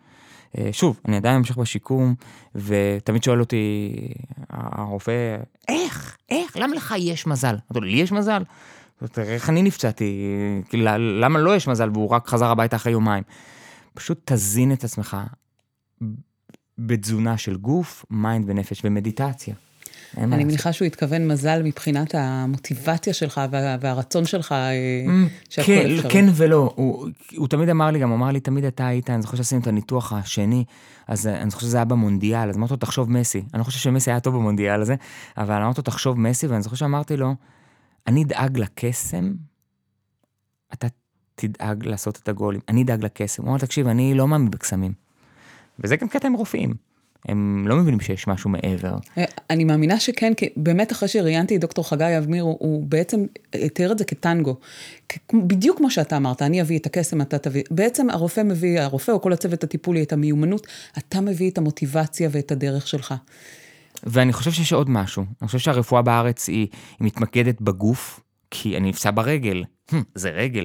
Speaker 2: אה, שוב, אני עדיין ממשיך בשיקום, ותמיד שואל אותי הרופא, איך, איך, למה לך יש מזל? אמרתי לו, לי יש מזל? תראה איך אני נפצעתי, למה לא יש מזל והוא רק חזר הביתה אחרי יומיים? פשוט תזין את עצמך בתזונה של גוף, mind ונפש ומדיטציה.
Speaker 1: אני מניחה שהוא התכוון מזל מבחינת המוטיבציה שלך וה, והרצון שלך אה,
Speaker 2: mm, שהכל כן, אפשרי. כן ולא, הוא, הוא תמיד אמר לי, גם אמר לי, תמיד אתה היית, אני זוכר שעשינו את הניתוח השני, אז אה, אני זוכר שזה היה במונדיאל, אז אמרתי לו, תחשוב מסי. אני לא חושב שמסי היה טוב במונדיאל הזה, אבל אמרתי לו, תחשוב מסי, ואני זוכר שאמרתי לו, אני אדאג לקסם, אתה תדאג לעשות את הגולים. אני אדאג לקסם. הוא אמר, תקשיב, אני לא מאמין בקסמים. וזה גם קטע עם רופאים. הם לא מבינים שיש משהו מעבר.
Speaker 1: אה, אני מאמינה שכן, כי באמת אחרי שראיינתי את דוקטור חגי אבמיר, הוא, הוא בעצם תיאר את זה כטנגו. בדיוק כמו שאתה אמרת, אני אביא את הקסם, אתה תביא. בעצם הרופא מביא, הרופא או כל הצוות הטיפולי, את המיומנות, אתה מביא את המוטיבציה ואת הדרך שלך.
Speaker 2: ואני חושב שיש עוד משהו. אני חושב שהרפואה בארץ היא, היא מתמקדת בגוף, כי אני נפצע ברגל, זה רגל.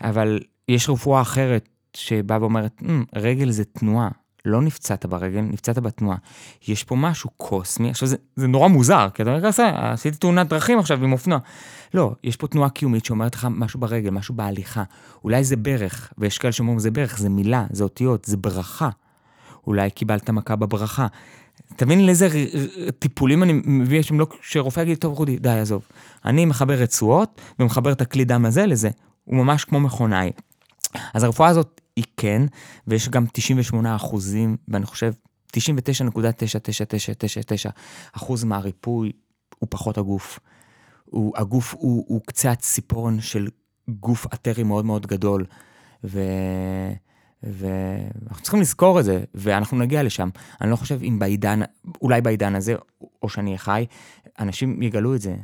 Speaker 2: אבל יש רפואה אחרת שבאה ואומרת, רגל זה תנועה, לא נפצעת ברגל, נפצעת בתנועה. יש פה משהו קוסמי, עכשיו זה, זה נורא מוזר, כי אתה אומר עשיתי תאונת דרכים עכשיו עם אופנוע. לא, יש פה תנועה קיומית שאומרת לך משהו ברגל, משהו בהליכה. אולי זה ברך, ויש כאלה שאומרים זה ברך, זה מילה, זה אותיות, זה ברכה. אולי קיבלת מכה בברכה. תבין לאיזה טיפולים אני מביא, לא, שרופא יגיד, טוב רודי, די, עזוב. אני מחבר רצועות ומחבר את הכלי דם הזה לזה. הוא ממש כמו מכונאי. אז הרפואה הזאת היא כן, ויש גם 98 אחוזים, ואני חושב 99.9999 אחוז מהריפוי הוא פחות הגוף. הוא, הגוף הוא, הוא קצה הציפורן של גוף אתרי מאוד מאוד גדול. ו... ואנחנו צריכים לזכור את זה, ואנחנו נגיע לשם. אני לא חושב אם בעידן, אולי בעידן הזה, או שאני חי, אנשים יגלו את זה.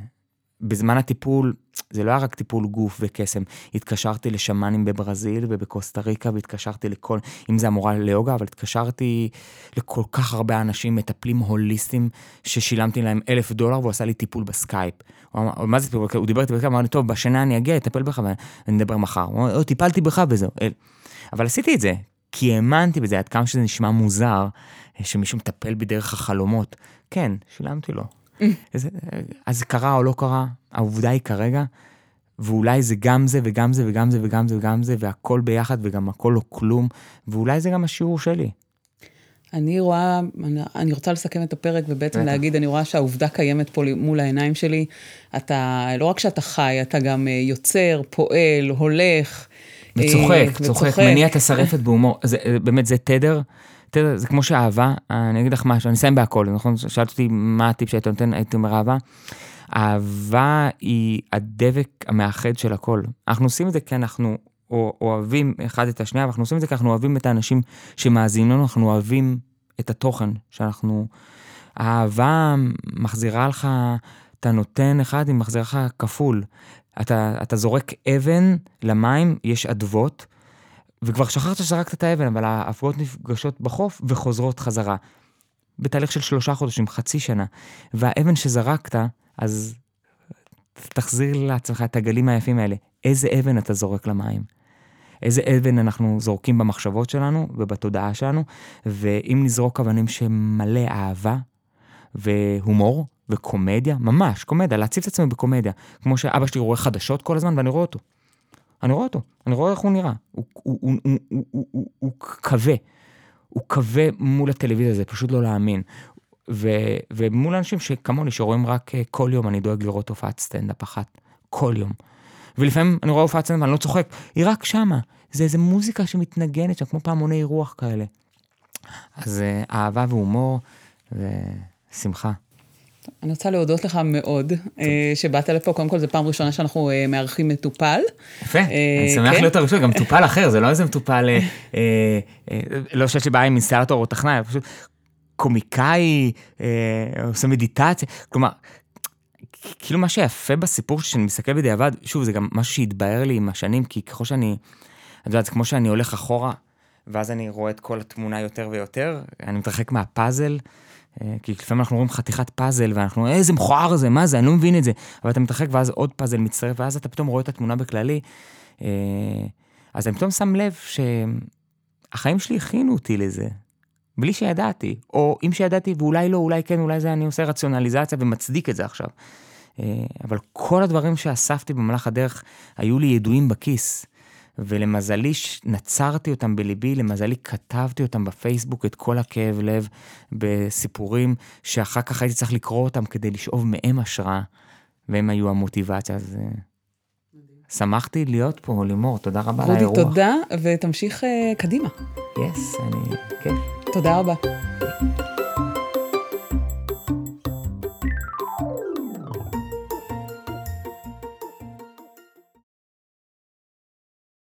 Speaker 2: בזמן הטיפול, זה לא היה רק טיפול גוף וקסם, התקשרתי לשמאנים בברזיל ובקוסטה ריקה, והתקשרתי לכל, אם זה המורה ליוגה, אבל התקשרתי לכל כך הרבה אנשים, מטפלים הוליסטים, ששילמתי להם אלף דולר, והוא עשה לי טיפול בסקייפ. הוא אמר, מה זה טיפול? הוא דיבר איתי בסקייפ, אמר לי, טוב, בשנה אני אגיע, אטפל בך ונדבר מחר. הוא אמר, טיפלתי בך וזהו. אבל עשיתי את זה, כי האמנתי בזה, עד כמה שזה נשמע מוזר, שמישהו מטפל בי דרך החלומות. כן, שילמתי לו. אז, זה קרה או לא קרה, העובדה היא כרגע, ואולי זה גם זה וגם זה וגם זה וגם זה וגם זה, והכל ביחד וגם הכל לא כלום, ואולי זה גם השיעור שלי.
Speaker 1: אני רואה, אני, אני רוצה לסכם את הפרק ובעצם להגיד, אני רואה שהעובדה קיימת פה מול העיניים שלי. אתה, לא רק שאתה חי, אתה גם אה, יוצר, פועל, הולך.
Speaker 2: וצוחק, אה, צוחק, מניע את השרפת בהומור. זה, אה, באמת, זה תדר. תדר, זה כמו שאהבה, אני אגיד לך משהו, אני אסיים בהכל, נכון? שאלת אותי מה הטיפ שהיית נותן, הייתי אומר אהבה. אהבה היא הדבק המאחד של הכל. אנחנו עושים את זה כי אנחנו אוהבים אחד את השנייה, ואנחנו עושים את זה כי אנחנו אוהבים את האנשים שמאזינים לנו, אנחנו אוהבים את התוכן שאנחנו... האהבה מחזירה לך, אתה נותן אחד, היא מחזירה לך כפול. אתה, אתה זורק אבן למים, יש אדוות, וכבר שכחת שזרקת את האבן, אבל האבוות נפגשות בחוף וחוזרות חזרה. בתהליך של שלושה חודשים, חצי שנה. והאבן שזרקת, אז תחזיר לעצמך את הגלים היפים האלה. איזה אבן אתה זורק למים? איזה אבן אנחנו זורקים במחשבות שלנו ובתודעה שלנו, ואם נזרוק אבנים שמלא אהבה והומור וקומדיה, ממש, קומדיה, להציב את עצמנו בקומדיה. כמו שאבא שלי רואה חדשות כל הזמן ואני רואה אותו. אני רואה אותו, אני רואה איך הוא נראה. הוא, כבה. הוא כבה מול הטלוויזיה, זה פשוט לא להאמין. ו, ומול אנשים שכמוני, שרואים רק אה, כל יום, אני דואג לראות הופעת סטנדאפ אחת. כל יום. ולפעמים אני רואה הופעת סטנדאפ, אני לא צוחק, היא רק שמה. זה איזה מוזיקה שמתנגנת שם, כמו פעמוני רוח כאלה. אז אה, אהבה והומור ושמחה.
Speaker 1: אני רוצה להודות לך מאוד אה, שבאת לפה. קודם כל, זו פעם ראשונה שאנחנו אה, מארחים מטופל.
Speaker 2: יפה, אני שמח כן? להיות הראשון, גם מטופל אחר, זה לא איזה מטופל, לא שיש לי בעיה עם אינסטלטור או טכנאי, פשוט קומיקאי, עושה מדיטציה, כלומר, כאילו מה שיפה בסיפור שאני מסתכל בדיעבד, שוב, זה גם משהו שהתבהר לי עם השנים, כי ככל שאני, את יודעת, זה כמו שאני הולך אחורה, ואז אני רואה את כל התמונה יותר ויותר, אני מתרחק מהפאזל, אה, כי לפעמים אנחנו רואים חתיכת פאזל, ואנחנו, איזה מכוער זה, מה זה, אני לא מבין את זה. אבל אתה מתרחק, ואז עוד פאזל מצטרף, ואז אתה פתאום רואה את התמונה בכללי. אה, אז אני פתאום שם לב שהחיים שלי הכינו אותי לזה, בלי שידעתי, או אם שידעתי ואולי לא, אולי כן, אולי זה אני עושה רציונליזציה ומצדיק את זה עכשיו. אה, אבל כל הדברים שאספתי במהלך הדרך היו לי ידועים בכיס. ולמזלי נצרתי אותם בליבי, למזלי כתבתי אותם בפייסבוק, את כל הכאב לב, בסיפורים שאחר כך הייתי צריך לקרוא אותם כדי לשאוב מהם השראה, והם היו המוטיבציה. אז אה, שמחתי להיות פה, לימור, תודה רבה על האירוח.
Speaker 1: רודי, תודה, ותמשיך uh, קדימה.
Speaker 2: יס, yes, אני... כיף.
Speaker 1: תודה רבה.